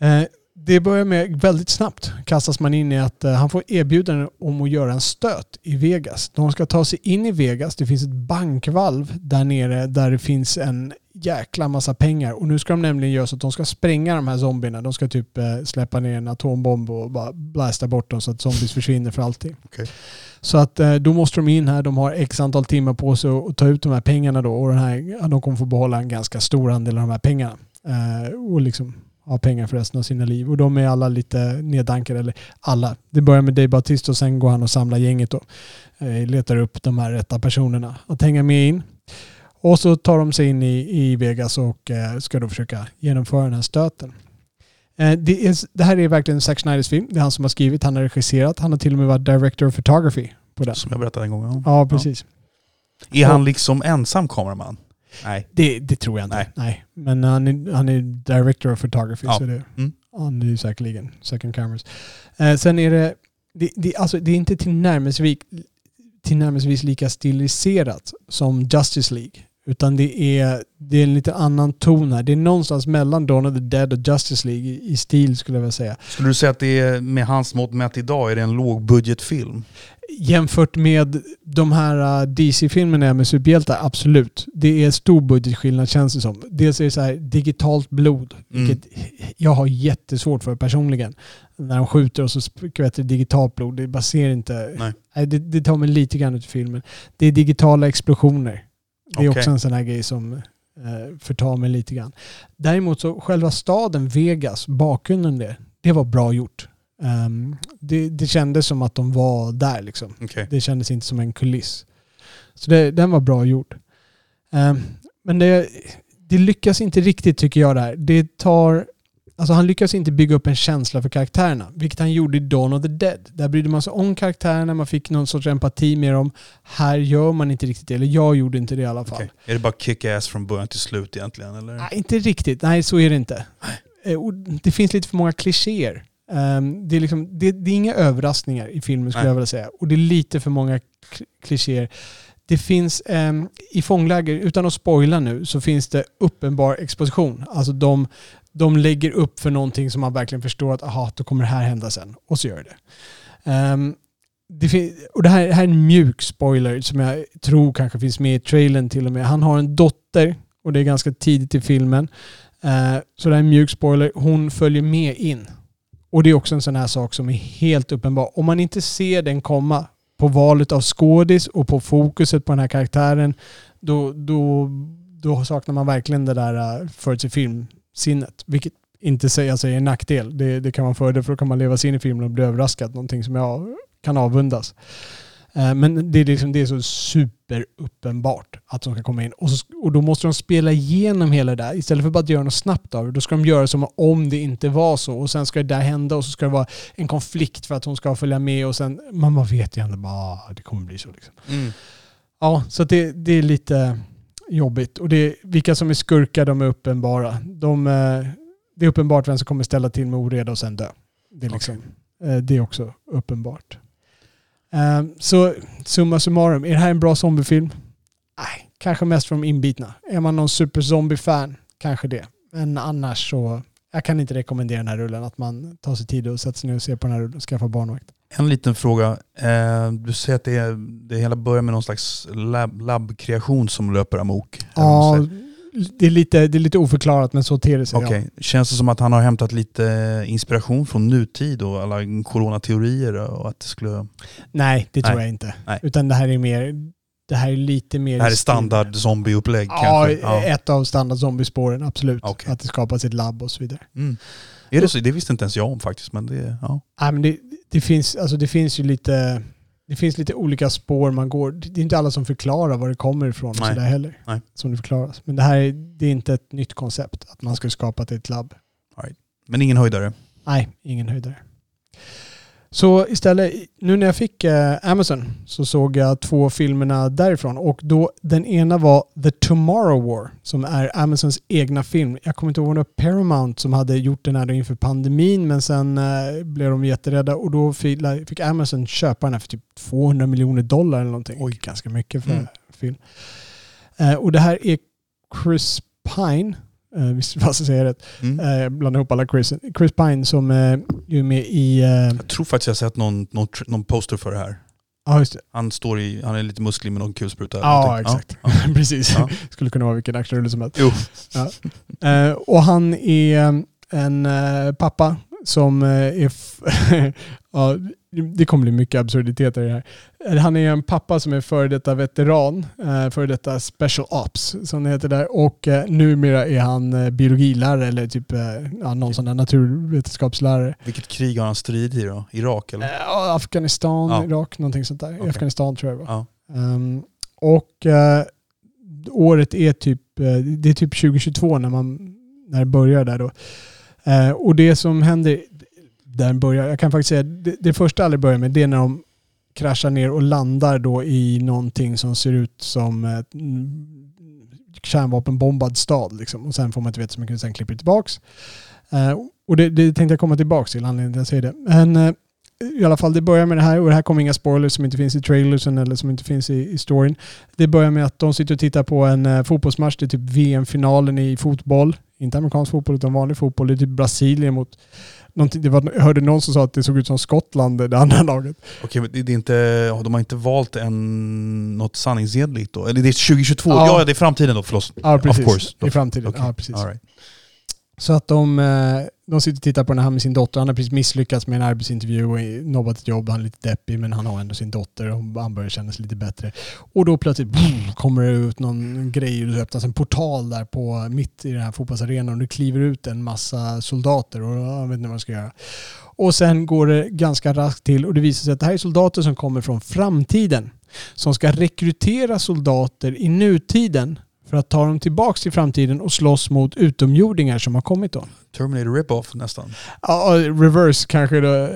Eh, det börjar med väldigt snabbt kastas man in i att eh, han får erbjudande om att göra en stöt i Vegas. De ska ta sig in i Vegas. Det finns ett bankvalv där nere där det finns en jäkla massa pengar. Och nu ska de nämligen göra så att de ska spränga de här zombierna. De ska typ eh, släppa ner en atombomb och bara blasta bort dem så att zombies försvinner för alltid. Okej. Så att eh, då måste de in här. De har x antal timmar på sig att ta ut de här pengarna då. Och den här, de kommer få behålla en ganska stor andel av de här pengarna. Eh, och liksom ha pengar för resten av sina liv. Och de är alla lite neddankade. Eller alla. Det börjar med Dave Bautista och sen går han och samlar gänget. Eh, letar upp de här rätta personerna att hänga med in. Och så tar de sig in i, i Vegas och eh, ska då försöka genomföra den här stöten. Eh, det, är, det här är verkligen Zack Snyders film. Det är han som har skrivit, han har regisserat, han har till och med varit director of photography på den. Som jag berättade en gång. Ja. Ja, precis. Är han liksom ensam kameraman? Nej. Det, det tror jag inte. Nej. Nej. Men han är, han är director of photography. Ja. Så det, Mm. Han är ju säkerligen second cameras. Eh, sen är det, det, det, alltså, det är inte tillnärmelsevis, tillnärmelsevis lika stiliserat som Justice League. Utan det är, det är en lite annan ton här. Det är någonstans mellan Dawn of the Dead och Justice League i, i stil skulle jag vilja säga. Skulle du säga att det är, med hans mått mätt idag, är det en lågbudgetfilm? Jämfört med de här uh, DC-filmerna med superhjältar, absolut. Det är stor budgetskillnad känns det som. Dels är det så här digitalt blod, Mm. vilket jag har jättesvårt för personligen. När de skjuter och så skvätter det digitalt blod. Det bara ser inte... Nej. det, det tar mig lite grann ut ur filmen. Det är digitala explosioner. Det är Okej. också en sån här grej som eh, förtar mig lite grann. Däremot så själva staden Vegas, bakgrunden det, det var bra gjort. Ehm, det, det kändes som att de var där liksom. Okej. Det kändes inte som en kuliss. Så det, den var bra gjord. Ehm, men det, det lyckas inte riktigt tycker jag där. Det tar... Alltså han lyckas inte bygga upp en känsla för karaktärerna, vilket han gjorde i Dawn of the Dead. Där brydde man sig om karaktärerna, man fick någon sorts empati med dem. Här gör man inte riktigt det, eller jag gjorde inte det i alla fall. Okej. Är det bara kick-ass från början till slut egentligen? Eller? Nej, inte riktigt. Nej, så är det inte. Eh, Det finns lite för många klichéer. Ehm, det, är liksom, det, det är inga överraskningar i filmen skulle Nej. jag vilja säga. Och det är lite för många kl- klichéer. Det finns ehm, i fångläger, utan att spoila nu, så finns det uppenbar exposition. Alltså de, de lägger upp för någonting som man verkligen förstår att aha, då kommer det här hända sen. Och så gör det. Um, det, och det här, det här är en mjuk spoiler som jag tror kanske finns med i trailern till och med. Han har en dotter och det är ganska tidigt i filmen. Uh, så det här är en mjuk spoiler. Hon följer med in. Och det är också en sån här sak som är helt uppenbar. Om man inte ser den komma på valet av skådis och på fokuset på den här karaktären, då, då, då saknar man verkligen det där äh, uh, för film filmsinnet. Vilket inte säger säger en nackdel. Det, det kan vara en fördel för då kan man leva sig in i filmen och bli överraskad. Någonting som jag kan avundas. Eh, Men det är, liksom, det är så superuppenbart att de ska komma in. Och, så, och då måste de spela igenom hela det där. Istället för bara att göra något snabbt av det. Då ska de göra som om det inte var så. Och sen ska det där hända och så ska det vara en konflikt för att hon ska följa med. Och sen, man vet ju ändå bara ah, det kommer bli så. Liksom. Mm. Ja, så det, det är lite jobbigt. Och det, vilka som är skurkar, de är uppenbara. De, eh, det är uppenbart vem som kommer ställa till med oreda och sen dö. Det är, liksom, eh, det är också uppenbart. Eh, Så summa summarum, är det här en bra zombiefilm? Nej, kanske mest för de inbitna. Är man någon superzombie-fan, kanske det. Men annars så, jag kan inte rekommendera den här rullen. Att man tar sig tid och sätter sig ner och ser på den här rullen och skaffar barnvakt. En liten fråga. Eh, du säger att det, är, det hela börjar med någon slags lab, labbkreation som löper amok. Ja, det är, lite, det är lite oförklarat men så ter det sig. Okej, känns det som att han har hämtat lite inspiration från nutid och alla coronateorier och att det skulle... Ja. Nej, det tror Nej. jag inte. Nej. Utan det här är mer, det här är lite mer... Det här är standard zombieupplägg Ja, kanske? Ja. ett av standard zombiespåren, absolut. Okej. Att det skapas ett labb och så vidare. Mm. Är det så? Det visste inte ens jag om faktiskt. Men det, ja. Nej, men det, det, finns, alltså det finns ju lite... Det finns lite olika spår man går. Det är inte alla som förklarar var det kommer ifrån Nej. sådär heller. Nej. Som det förklaras. Men det här är, det är inte ett nytt koncept. Att man ska skapa ett labb. Men ingen höjdare? Nej, ingen höjdare. Så istället, nu när jag fick eh, Amazon så såg jag två filmerna därifrån och då den ena var The Tomorrow War som är Amazons egna film. Jag kommer inte ihåg om det var Paramount som hade gjort den här inför pandemin men sen eh, blev de jätterädda och då fick, fick Amazon köpa den här för typ 200 miljoner dollar eller någonting. Oj. Ganska mycket för Mm. film. Eh, och det här är Chris Pine, eh, visst [LAUGHS] vad jag säga rätt? Mm. Eh, Jag blandar ihop alla Chris. Chris Pine som eh, ju är med i... eh, Jag tror faktiskt jag har sett någon, någon, någon poster för det här. Ja, just det. Han står i, han är lite musklig med någon kulspruta. Ja, någonting. exakt. Ja. [LAUGHS] Precis. Ja. [LAUGHS] Skulle kunna vara vilken actionrulle som helst. Jo. Eh, och han är en eh, pappa som eh, är... Ja, det kommer bli mycket absurditeter i det här. Han är en pappa som är före detta veteran, eh, före detta special ops som det heter där. Och eh, numera är han eh, biologilärare eller typ ja, någon sån där naturvetenskapslärare. Vilket krig har han stridit i då? Irak eller? Ja, Afghanistan, Ja. Irak, någonting sånt där. Okej. Afghanistan tror jag det var. Ja. Ehm, och eh, året är typ, det är typ 2022 när, man, när det börjar där då. Eh, och det som händer, där den börjar, jag kan faktiskt säga, det, det första aldrig börjar med det är när de kraschar ner och landar då i någonting som ser ut som ett mm, kärnvapenbombad stad. Liksom. Och sen får man inte veta så mycket, sen klipper det tillbaks. Eh, och det, det tänkte jag komma tillbaks till, anledningen till att jag säger det. Men eh, i alla fall, det börjar med det här och det här kommer inga spoilers som inte finns i trailersen eller som inte finns i, i storyn. Det börjar med att de sitter och tittar på en eh, fotbollsmatch, det är typ VM-finalen i fotboll. Inte amerikansk fotboll utan vanlig fotboll. Det är typ Brasilien mot... Det var, jag hörde någon som sa att det såg ut som Skottland, det andra laget. Okej, men det, det är inte, de har inte valt en, något sanningsenligt då? Eller det är 2022? Ja. Ja, det är framtiden då, förlåt. Ja, precis. Of course. I framtiden. Okej. Ja, precis. All right. Så att de, eh, de sitter och tittar på den här med sin dotter. Han har precis misslyckats med en arbetsintervju och nobbat ett jobb. Han är lite deppig men han har ändå sin dotter och han börjar känna sig lite bättre. Och då plötsligt boom, kommer det ut någon grej och det öppnas en portal där på mitt i den här fotbollsarenan och det kliver ut en massa soldater och jag vet inte vad jag ska göra. Och sen går det ganska raskt till och det visar sig att det här är soldater som kommer från framtiden. Som ska rekrytera soldater i nutiden för att ta dem tillbaks till framtiden och slåss mot utomjordingar som har kommit då. Terminator rip-off nästan. Ja, reverse kanske då.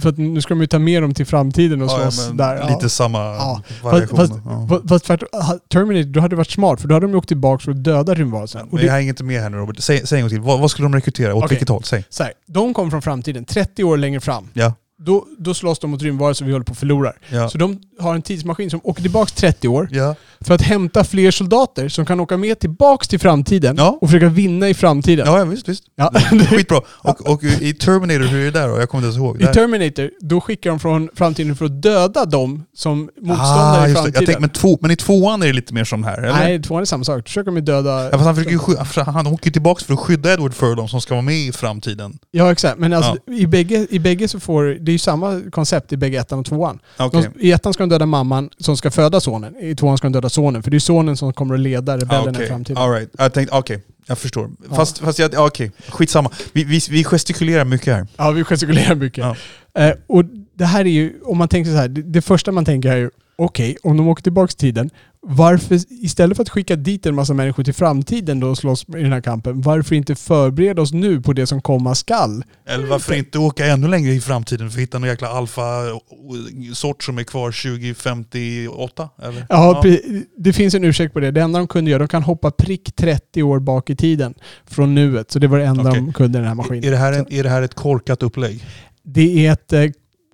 För att nu ska de ju ta med dem till framtiden och Ja, slåss men där. Lite Ja. samma Ja. variation. Fast- ja. Fast- Fast ha- Terminator, då hade det varit smart för då hade de åkt tillbaka och dödat rymdvarelsen. Och Men det, jag hänger inte med här nu Robert. Säg, säg en gång till. Vad, vad skulle de rekrytera? Åt Okej. vilket håll? Säg. så här, de kom från framtiden, 30 år längre fram. Ja. Då, då slåss de mot rymdvarelser och vi håller på att förlora. Ja. Så de har en tidsmaskin som åker tillbaka 30 år ja. För att hämta fler soldater som kan åka med tillbaks till framtiden Ja. och försöka vinna i framtiden. Ja, ja, visst, visst. Ja. [LAUGHS] Skitbra. Och, och i Terminator, hur är det där då? Jag kommer inte ens ihåg. I Där. Terminator, då skickar de från framtiden för att döda dem som motståndare ah, i just det. framtiden. Jag tänkte, men, två, men i tvåan är det lite mer som här, eller? Nej, tvåan är samma sak. Då försöker de ju döda... Ja, fast han, försöker ju sky- för han åker ju tillbaka för att skydda Edward Furlong som ska vara med i framtiden. Ja, exakt. Men alltså, i, bägge, i bägge så får... Det är ju samma koncept i bägge ettan och tvåan. Okej. De, I ettan ska de döda mamman som ska föda sonen. I tvåan ska de döda sonen. För det är sonen som kommer att leda Ah, rebellerna okej. i framtiden. All right. Jag tänkte, okej. Jag förstår. Ja. Fast, fast jag, ja, okej. Skitsamma. Vi, vi, vi gestikulerar mycket här. Ja, vi gestikulerar mycket. Ja. Eh, och det här är ju, om man tänker så här, det, det första man tänker är ju, okej, om de åker tillbaka till tiden, varför, istället för att skicka dit en massa människor till framtiden då och slåss i den här kampen, varför inte förbereda oss nu på det som komma skall? Eller varför inte åka ännu längre i framtiden för att hitta någon jäkla alfa-sort som är kvar 2058? Eller? Ja, pre- det finns en ursäkt på det. Det enda de kunde göra, de kan hoppa prick 30 år bak i tiden från nuet. Så det var det enda Okej. de kunde i den här maskinen. Är det, här en, är det här ett korkat upplägg? Det är ett, eh,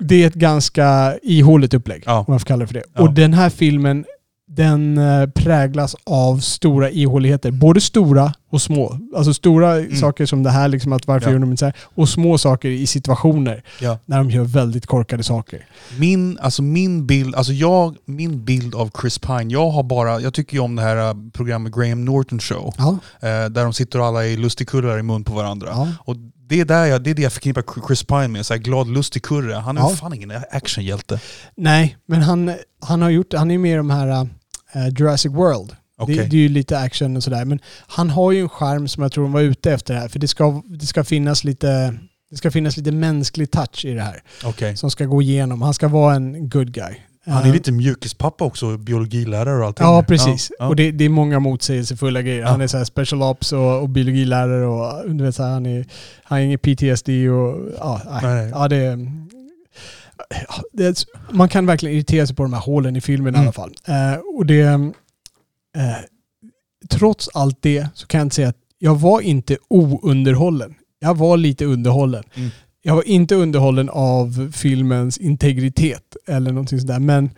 det är ett ganska ihåligt upplägg, Ja. om man får kalla det för det. Ja. Och den här filmen, den eh, präglas av stora ihåligheter. Både stora och små. Alltså stora saker som det här, liksom att varför Mm. Ja. gör de inte så här? Och små saker i situationer Ja. när de gör väldigt korkade saker. Min, alltså min, bild, alltså jag, min bild av Chris Pine, jag har bara, jag tycker ju om det här äh, programmet Graham Norton Show. Ja, Eh, där de sitter och alla är lustigkurrar i mun på varandra. Och det är, där jag, det är det jag förknippar Chris Pine med, så här glad lustig kurre. Han är Ja. fan ingen actionhjälte. Nej, men han, han har gjort, han är ju med i de här eh, Jurassic World. Okej. Det, det är ju lite action och sådär. Men han har ju en charm som jag tror de var ute efter här. För det ska, det ska finnas lite det ska finnas lite mänsklig touch i det här. Okej. Som ska gå igenom. Han ska vara en good guy. Han är Eh, lite mjukispappa också, biologilärare och allting. Ja, precis. Ja, ja. Och det, det är många motsägelsefulla grejer. Ja. Han är så här special ops och, och biologilärare och du vet så här, han, är, han har ingen PTSD och ja, nej. Ja det, det Man kan verkligen irritera sig på de här hålen i filmen i Mm. alla fall. Eh, och det, eh, trots allt det så kan jag inte säga att jag var inte ounderhållen. Jag var lite underhållen. Mm. Jag var inte underhållen av filmens integritet eller någonting sådär. Men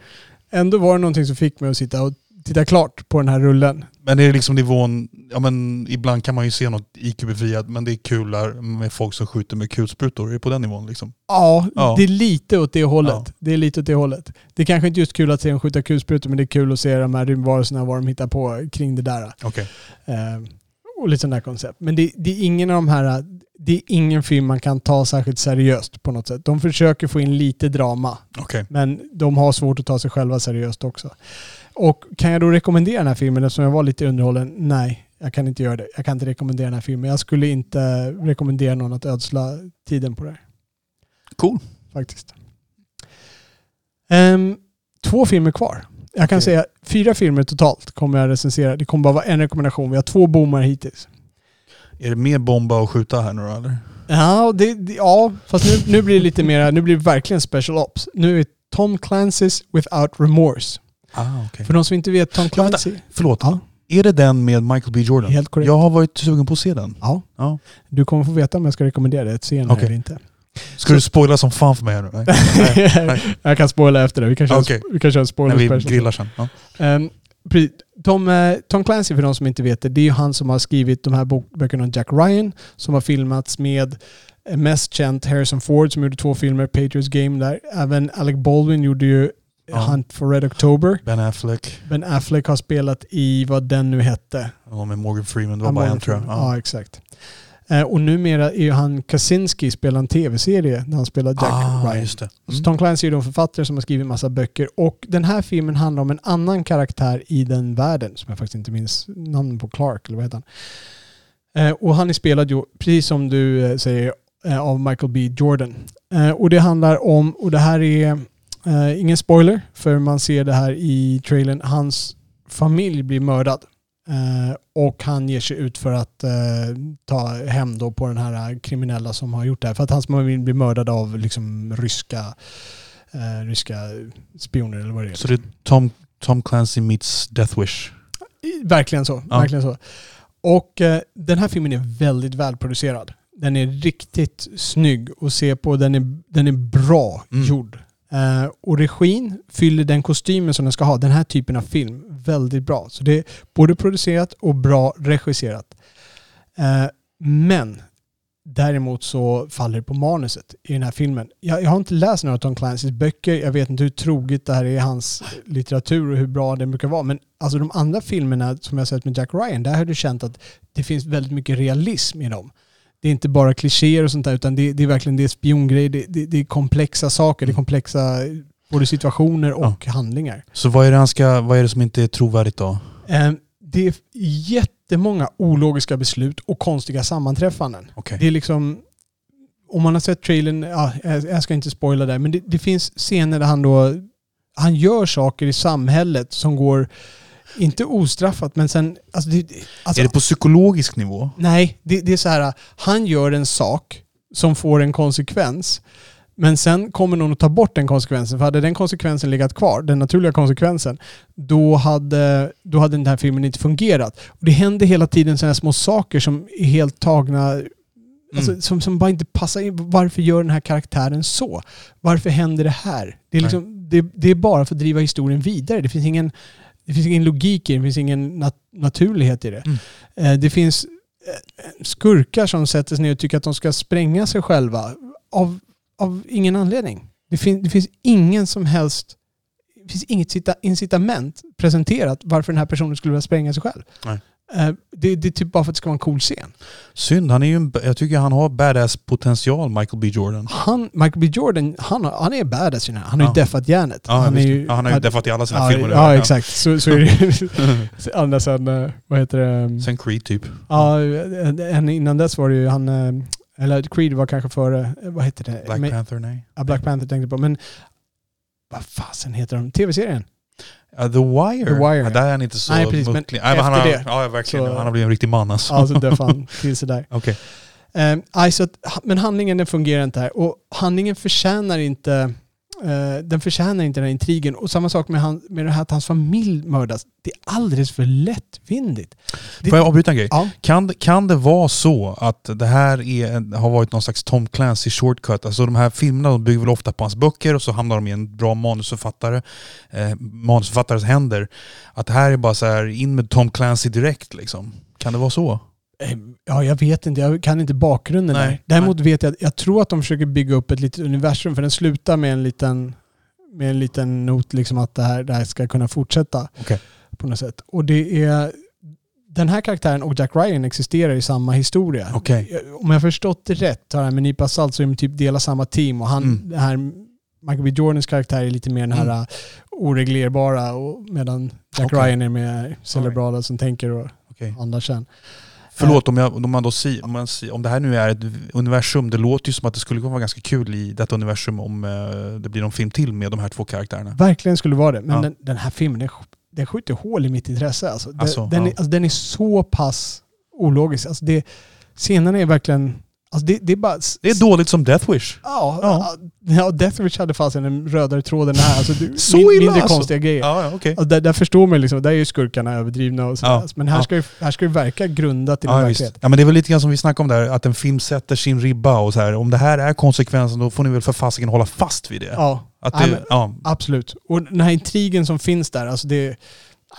ändå var det någonting som fick mig att sitta och titta klart på den här rullen. Men det är liksom nivån, ja men ibland kan man ju se något IQ-befriat men det är kul där med folk som skjuter med kulsprutor. Är det på den nivån liksom? Ja, Ja. det är lite åt det hållet. Ja. Det är lite åt det hållet. Det är kanske inte just kul att se dem skjuta kulsprutor men det är kul att se de här rymdvarelserna vad de hittar på kring det där. Okej. Eh, och lite sådana där koncept. Men det, det är ingen av de här, det är ingen film man kan ta särskilt seriöst på något sätt. De försöker få in lite drama Okej. men de har svårt att ta sig själva seriöst också. Och kan jag då rekommendera den här filmen eftersom jag var lite underhållen? Nej, jag kan inte göra det. Jag kan inte rekommendera den här filmen. Jag skulle inte rekommendera någon att ödsla tiden på det här Cool. faktiskt. Ehm, två filmer kvar. Jag kan Okej. säga fyra filmer totalt kommer jag recensera. Det kommer bara vara en rekommendation. Vi har två bommar hittills. Är det mer bomba och skjuta här nu då eller? Ja, det, det, ja fast nu, nu blir det lite mer, nu blir det verkligen special ops. Nu är Tom Clancy's Without Remorse. Ah, okej. För de som inte vet, Tom Ja. Clancy. Förlåt. Ja, Är det den med Michael B Jordan? helt korrekt. Jag har varit sugen på att se den. Ja. Ja. Du kommer få veta om jag ska rekommendera det senare Okej. eller inte. Ska du spoila som fan för mig här nu? Nej, [LAUGHS] nej, jag kan spoila efter det. Vi kan köra, Okej. vi kan köra en spoiler När vi special. grillar sen. Ja. Precis. Tom, eh, Tom Clancy, för de som inte vet det, det är ju han som har skrivit de här böckerna om Jack Ryan, som har filmats med eh, mest känt Harrison Ford som gjorde två filmer, Patriots Game där. Även Alec Baldwin gjorde ju Ja. Hunt for Red October. Ben Affleck Ben Affleck har spelat i vad den nu hette. och med Morgan Freeman. Det var bara en tror jag. Ja, Ja. exakt. Eh, och numera är han Kaczynski, spelar en tv-serie där han spelar Jack ah, Ryan. just Mm. Tom Clancy är ju de författare som har skrivit massa böcker och den här filmen handlar om en annan karaktär i den världen som jag faktiskt inte minns namnet på, Clark eller vad heter han? Eh, och han är spelad ju, precis som du eh, säger, eh, av Michael B Jordan. Och det handlar om, och det här är ingen spoiler för man ser det här i trailern, hans familj blir mördad. Eh, och han ger sig ut för att eh, ta hem då på den här kriminella som har gjort det här. För att hans familj blir mördad av liksom ryska, eh, ryska spioner eller vad det är. Så det är Tom, Tom Clancy meets Death Wish. Verkligen så. Ja. Verkligen så. Och den här filmen är väldigt välproducerad. Den är riktigt snygg att se på. Den är, den är bra Mm. gjord. Eh, och regin fyller den kostymen som den ska ha. Den här typen av film väldigt bra. Så det är både producerat och bra regisserat. Eh, men däremot så faller det på manuset i den här filmen. Jag, jag har inte läst några av Tom Clancys böcker. Jag vet inte hur troget det här är i hans litteratur och hur bra den brukar vara. Men alltså de andra filmerna som jag sett med Jack Ryan, där har du känt att det finns väldigt mycket realism i dem. Det är inte bara klichéer och sånt där, utan det, det är verkligen det är spiongrejer. Det, det, det är komplexa saker. Det är komplexa både situationer och handlingar. Så vad är, det han ska, vad är det som inte är trovärdigt då? Eh, det är jättemånga ologiska beslut och konstiga sammanträffanden. Okej. Det är liksom... om man har sett trailern, ja, jag, jag ska inte spoila där, men det, det finns scener där han då, han gör saker i samhället som går, inte ostraffat, men sen, alltså det, alltså, är det på psykologisk nivå? Nej, det, det är så här, han gör en sak som får en konsekvens. Men sen kommer någon att ta bort den konsekvensen. För hade den konsekvensen legat kvar, den naturliga konsekvensen, då hade, då hade den här filmen inte fungerat. Och det händer hela tiden sådana små saker som är helt tagna Alltså, som, som bara inte passar in. Varför gör den här karaktären så? Varför händer det här? Det är, liksom, det, det, är bara för att driva historien vidare. Det finns ingen, det finns ingen logik i det. Det finns ingen nat naturlighet i det. Mm. Eh, det finns eh, skurkar som sätter sig ner och tycker att de ska spränga sig själva. Av, av ingen anledning. Det, fin det finns ingen som helst det finns inget incitament presenterat varför den här personen skulle vilja spränga sig själv. Nej. Eh, det, det, är typ bara för att det ska vara en cool scen. Synd, han är ju en, jag tycker han har badass potential, Michael B Jordan. Han, Michael B Jordan, han, han är badass Han har ja. ju deffat järnet. Ja, han, är ju, ja, han har ju deffat i alla sina ja, filmer. Ja, ja, exakt. Så, så är det [LAUGHS] Ända sen, eh, vad heter det? Sen Creed typ. Ja, en, innan dess var det ju han, eh, eller Creed var kanske före, vad heter det? Black Men, Panther, nej. Ja, Black Panther tänkte på. Men vad fasen heter de? Tv-serien? Uh, The Wire? The Wire. Ja, där är han inte så Nej, precis, mucklig. Nej, han har, det. Ja, verkligen. Så, han har blivit en riktig man alltså. Ja, så han till sig där. okay. Um, alltså, men handlingen den fungerar inte här. Och handlingen förtjänar inte Uh, den förtjänar inte den här intrigen. Och samma sak med, han, med det här att hans familj mördas. Det är alldeles för lättvindigt. Det, Får jag avbryta en grej? Ja. Kan, kan det vara så att det här är, har varit någon slags Tom Clancy shortcut? Alltså de här filmerna de bygger väl ofta på hans böcker och så hamnar de i en bra manusförfattare, eh, manusförfattares händer. Att det här är bara så här in med Tom Clancy direkt liksom. Kan det vara så? Eh, ja, jag vet inte. Jag kan inte bakgrunden nej, där. Däremot vet jag att jag tror att de försöker bygga upp ett litet universum för den slutar med en liten, med en liten not liksom att det här, det här ska kunna fortsätta. Okay. På något sätt. Och det är den här karaktären och Jack Ryan existerar i samma historia. Okay. Om jag har förstått det rätt, har med nypa salt så är de typ delar samma team och han, mm. det här Michael B Jordans karaktär är lite mer den här mm. oreglerbara och medan Jack okay. Ryan är mer cerebrala som tänker och okay. handlar sen. Förlåt om, jag, om, man då si, om, man si, om det här nu är ett universum, det låter ju som att det skulle vara ganska kul i detta universum om eh, det blir någon film till med de här två karaktärerna. Verkligen skulle vara det, men ja. den, den, här filmen den, den skjuter hål i mitt intresse. Alltså. alltså den, ja. är, alltså, den är så pass ologisk. Alltså det, scenerna är verkligen Alltså det, det, är bara... Det är dåligt som Death Wish. Ja, ja. ja Death Wish hade fasen en rödare tråd än det här. Alltså, [LAUGHS] så min, illa Mindre alltså. konstiga grejer. Ja, ja, okay. alltså, där, där, förstår man liksom, där är ju skurkarna överdrivna och sådär. Ja, men här, ska ju, här ska det verka grundat i ja, verklighet. Ja men det är väl lite grann som vi snackade om där, att en film sätter sin ribba och så här. Om det här är konsekvensen då får ni väl för fasiken hålla fast vid det. Ja, att det, men, absolut. Och den här intrigen som finns där, alltså det,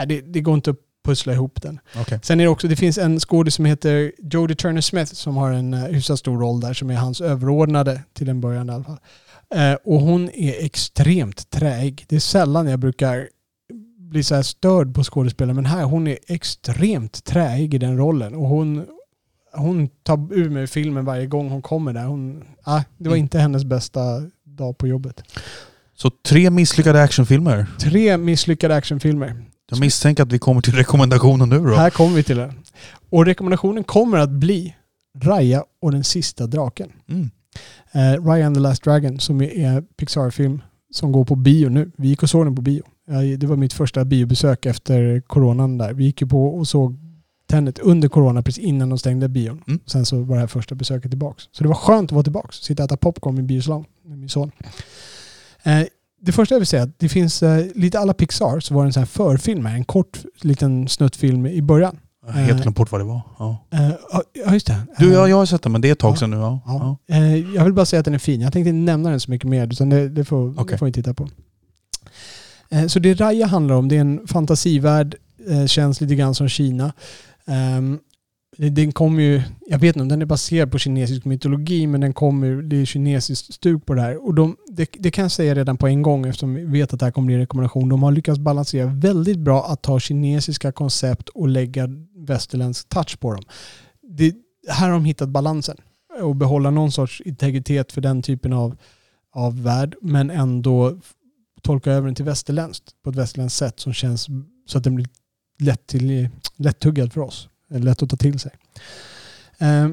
det, det går inte att pussla ihop den. Okay. Sen är det också, det finns en skådis som heter Jodie Turner Smith som har en uh, hyfsat stor roll där som är hans överordnade till en början i alla fall. Uh, och hon är extremt träig. Det är sällan jag brukar bli så här störd på skådespelare men här hon är extremt träig i den rollen och hon, hon tar ur mig filmen varje gång hon kommer där. Hon, ah, det var mm. inte hennes bästa dag på jobbet. Så tre misslyckade actionfilmer? Tre misslyckade actionfilmer. Jag misstänker att vi kommer till rekommendationen nu då. Här kommer vi till den. Och rekommendationen kommer att bli Raya och den sista draken. Mm. Uh, Raya and the Last Dragon som är en Pixar-film som går på bio nu. Vi gick och såg den på bio. Det var mitt första biobesök efter coronan där. Vi gick ju på och såg Tenet under corona precis innan de stängde bion. Mm. Sen så var det här första besöket tillbaks. Så det var skönt att vara tillbaks. Sitta och äta popcorn i biosalong med min son. Eh, det första jag vill säga är att det finns eh, lite alla Pixar så var det en sån här förfilm här, en kort liten snuttfilm i början. Jag har helt glömt bort vad det var. Ja, uh, ja just det. Du, ja, jag har sett den men det är ett tag ja, sedan nu. Ja. ja. Jag vill bara säga att den är fin. Jag tänkte inte nämna den så mycket mer utan det, det, får, okay. det får vi titta på. Så det Raya handlar om det är en fantasivärld, känns lite grann som Kina. Den kommer ju, jag vet inte om den är baserad på kinesisk mytologi, men den kommer, det är kinesiskt stuk på det här. Och de, det, det, kan jag säga redan på en gång eftersom vi vet att det här kommer bli en rekommendation. De har lyckats balansera väldigt bra att ta kinesiska koncept och lägga västerländsk touch på dem. Det, här har de hittat balansen och behålla någon sorts integritet för den typen av, av värld, men ändå tolka över den till västerländskt på ett västerländskt sätt som känns så att den blir lätt till, lättuggad för oss Eh, lätt att ta till sig. Eh,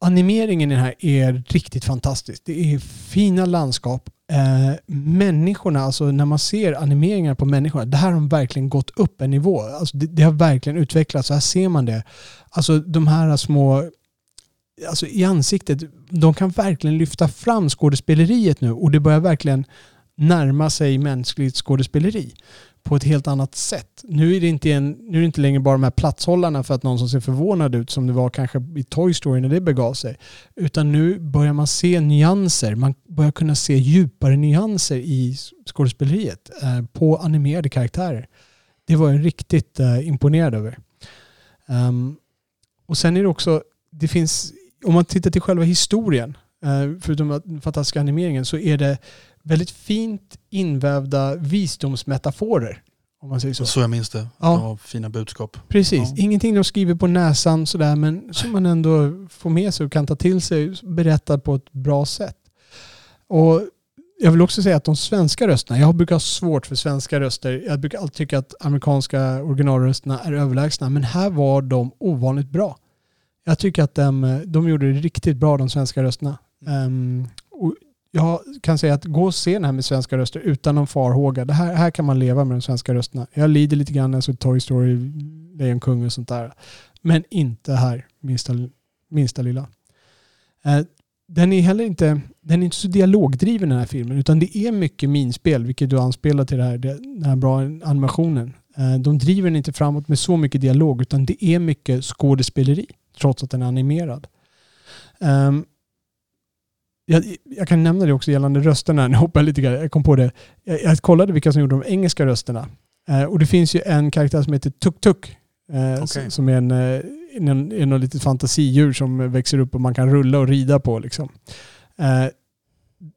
animeringen i den här är riktigt fantastisk. Det är fina landskap. Eh, människorna, alltså när man ser animeringar på människorna, det här har de verkligen gått upp en nivå. Alltså det, det har verkligen utvecklats. här ser man det. Alltså de här små alltså i ansiktet, de kan verkligen lyfta fram skådespeleriet nu och det börjar verkligen närma sig mänskligt skådespeleri på ett helt annat sätt. Nu är, det inte en, nu är det inte längre bara de här platshållarna för att någon som ser förvånad ut som det var kanske i Toy Story när det begav sig. Utan nu börjar man se nyanser. Man börjar kunna se djupare nyanser i skådespeleriet eh, på animerade karaktärer. Det var jag riktigt eh, imponerad över. Um, och sen är det också, det finns, om man tittar till själva historien, eh, förutom den fantastiska animeringen, så är det väldigt fint invävda visdomsmetaforer. Om man säger så. Så jag minns det. Ja. Var fina budskap. Precis. Ja. Ingenting de skriver på näsan sådär men som man ändå får med sig och kan ta till sig berättat på ett bra sätt. Och jag vill också säga att de svenska rösterna, jag brukar ha svårt för svenska röster. Jag brukar alltid tycka att amerikanska originalrösterna är överlägsna men här var de ovanligt bra. Jag tycker att de, de gjorde det riktigt bra de svenska rösterna. Um, jag kan säga att gå och se den här med svenska röster utan någon farhåga. Det här, här kan man leva med de svenska rösterna. Jag lider lite grann när jag såg Toy Story, Lejonkungen och sånt där. Men inte här, minsta, minsta lilla. Eh, den är heller inte, den är inte så dialogdriven den här filmen utan det är mycket minspel vilket du anspelar till det här, den här bra animationen. Eh, de driver den inte framåt med så mycket dialog utan det är mycket skådespeleri trots att den är animerad. Ehm, jag, jag, kan nämna det också gällande rösterna. Nu hoppar jag lite grann. Jag kom på det. Jag, jag kollade vilka som gjorde de engelska rösterna. Eh, och det finns ju en karaktär som heter Tuk Tuk. Eh, okay. Som är en, eh, en, en, en litet fantasidjur som växer upp och man kan rulla och rida på. Liksom. Eh,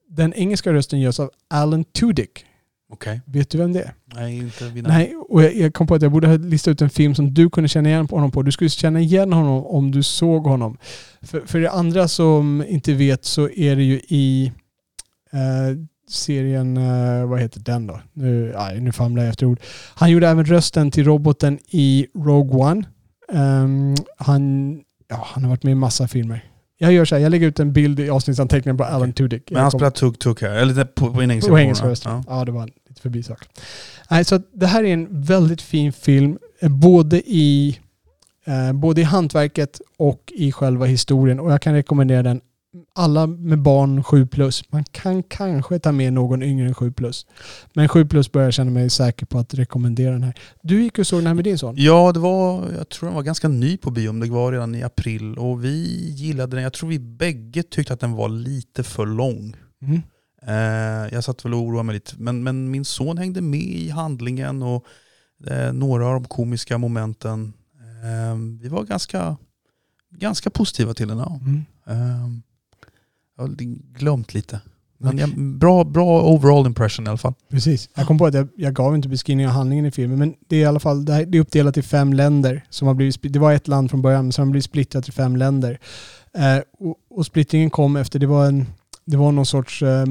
den engelska rösten görs av Alan Tudyk. Okay. Vet du vem det är? Nej, inte vid Nej, och jag, jag, kom på att jag borde ha listat ut en film som du kunde känna igen honom på. Du skulle känna igen honom om du såg honom. För, för det andra som inte vet så är det ju i eh, serien, eh, vad heter den då? Nu, aj, nu famlar jag efter ord. Han gjorde även rösten till roboten i Rogue One. Um, han, ja, han har varit med i massa filmer. Jag gör så här, jag lägger ut en bild i avsnittsanteckningen på Alan Tudyk. Men han spelar Tuk Tuk här, eller på, på engelska? På engelska. Ja. ja, det var lite förbisak. Nej, så det här är en väldigt fin film, eh, både i, eh, både i hantverket och i själva historien. Och jag kan rekommendera den alla med barn 7 plus. Man kan kanske ta med någon yngre än 7 plus. Men 7 plus börjar jag känna mig säker på att rekommendera den här. Du gick och såg den här med din son? Ja, det var, jag tror den var ganska ny på bio. Det var redan i april. Och vi gillade den. Jag tror vi bägge tyckte att den var lite för lång. Mm. Eh, jag satt väl och oroade mig lite. Men, men min son hängde med i handlingen och eh, några av de komiska momenten. Eh, vi var ganska, ganska positiva till den. Ja. Mm. Jag har glömt lite. Men jag, bra, bra overall impression i alla fall. Precis. Jag kom på att jag, jag gav inte beskrivning av handlingen i filmen, men det är i alla fall det, är uppdelat i fem länder. Som har blivit, det var ett land från början, men sen har blivit splittrat i fem länder. Eh, och, och, splittringen kom efter, det var, en, det var någon sorts eh,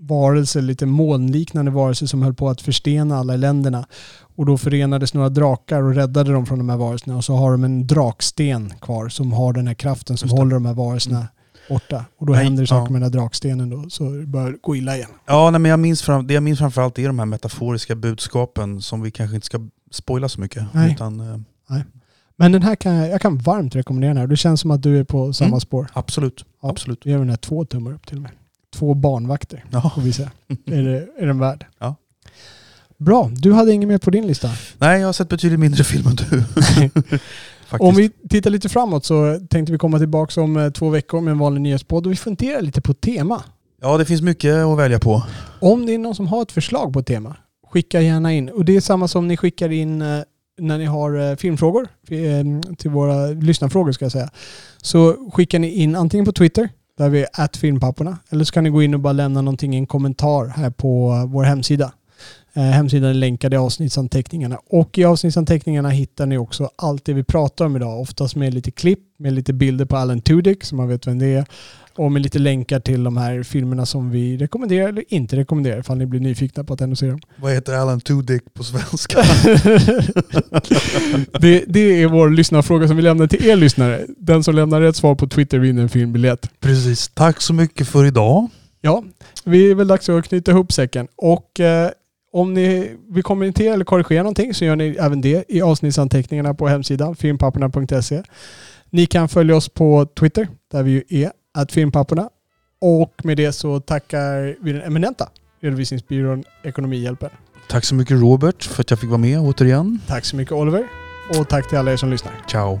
varelse, lite molnliknande varelse som höll på att förstena alla länderna. Och då förenades några drakar och räddade dem från de här varelserna. Och så har de en draksten kvar som har den här kraften som håller de här varelserna mm borta. Och då nej, händer det saker ja. med den där drakstenen då, så det bör gå illa igen. Ja, nej, men jag minns fram, det jag minns framförallt är de här metaforiska budskapen som vi kanske inte ska spoila så mycket. Nej. Utan, eh, nej. Men den här kan jag, jag kan varmt rekommendera den här. Det känns som att du är på samma mm, spår. Absolut. Ja, absolut. Vi gör den här två tummar upp till och med. Två barnvakter ja. får vi se. är, det, är den värd? Ja. Bra, du hade inget mer på din lista? Nej, jag har sett betydligt mindre film än du. [LAUGHS] [LAUGHS] Faktiskt. Om vi tittar lite framåt så tänkte vi komma tillbaka om eh, två veckor med en vanlig nyhetspodd och vi funderar lite på tema. Ja, det finns mycket att välja på. Om det är någon som har ett förslag på ett tema, skicka gärna in. Och det är samma som ni skickar in eh, när ni har eh, filmfrågor, till våra lyssnarfrågor ska jag säga. Så skickar ni in antingen på Twitter, där vi är filmpapporna, eller så kan ni gå in och bara lämna någonting i en kommentar här på vår hemsida hemsidan är länkad i avsnittsanteckningarna. Och i avsnittsanteckningarna hittar ni också allt det vi pratar om idag. Oftast med lite klipp, med lite bilder på Alan Tudyk, så man vet vem det är. Och med lite länkar till de här filmerna som vi rekommenderar eller inte rekommenderar ifall ni blir nyfikna på att ännu se dem. Vad heter Alan Tudyk på svenska? [LAUGHS] det, det är vår lyssnarfråga som vi lämnar till er lyssnare. Den som lämnar rätt svar på Twitter vinner en filmbiljett. Precis. Tack så mycket för idag. Ja, vi är väl dags att knyta ihop säcken. Och eh, om ni vill kommentera eller korrigera någonting så gör ni även det i avsnittsanteckningarna på hemsidan filmpapporna.se. Ni kan följa oss på Twitter där vi ju är att filmpapporna. Och med det så tackar vi den eminenta redovisningsbyrån Ekonomihjälpen. Tack så mycket Robert för att jag fick vara med återigen. Tack så mycket Oliver. Och tack till alla er som lyssnar. Ciao.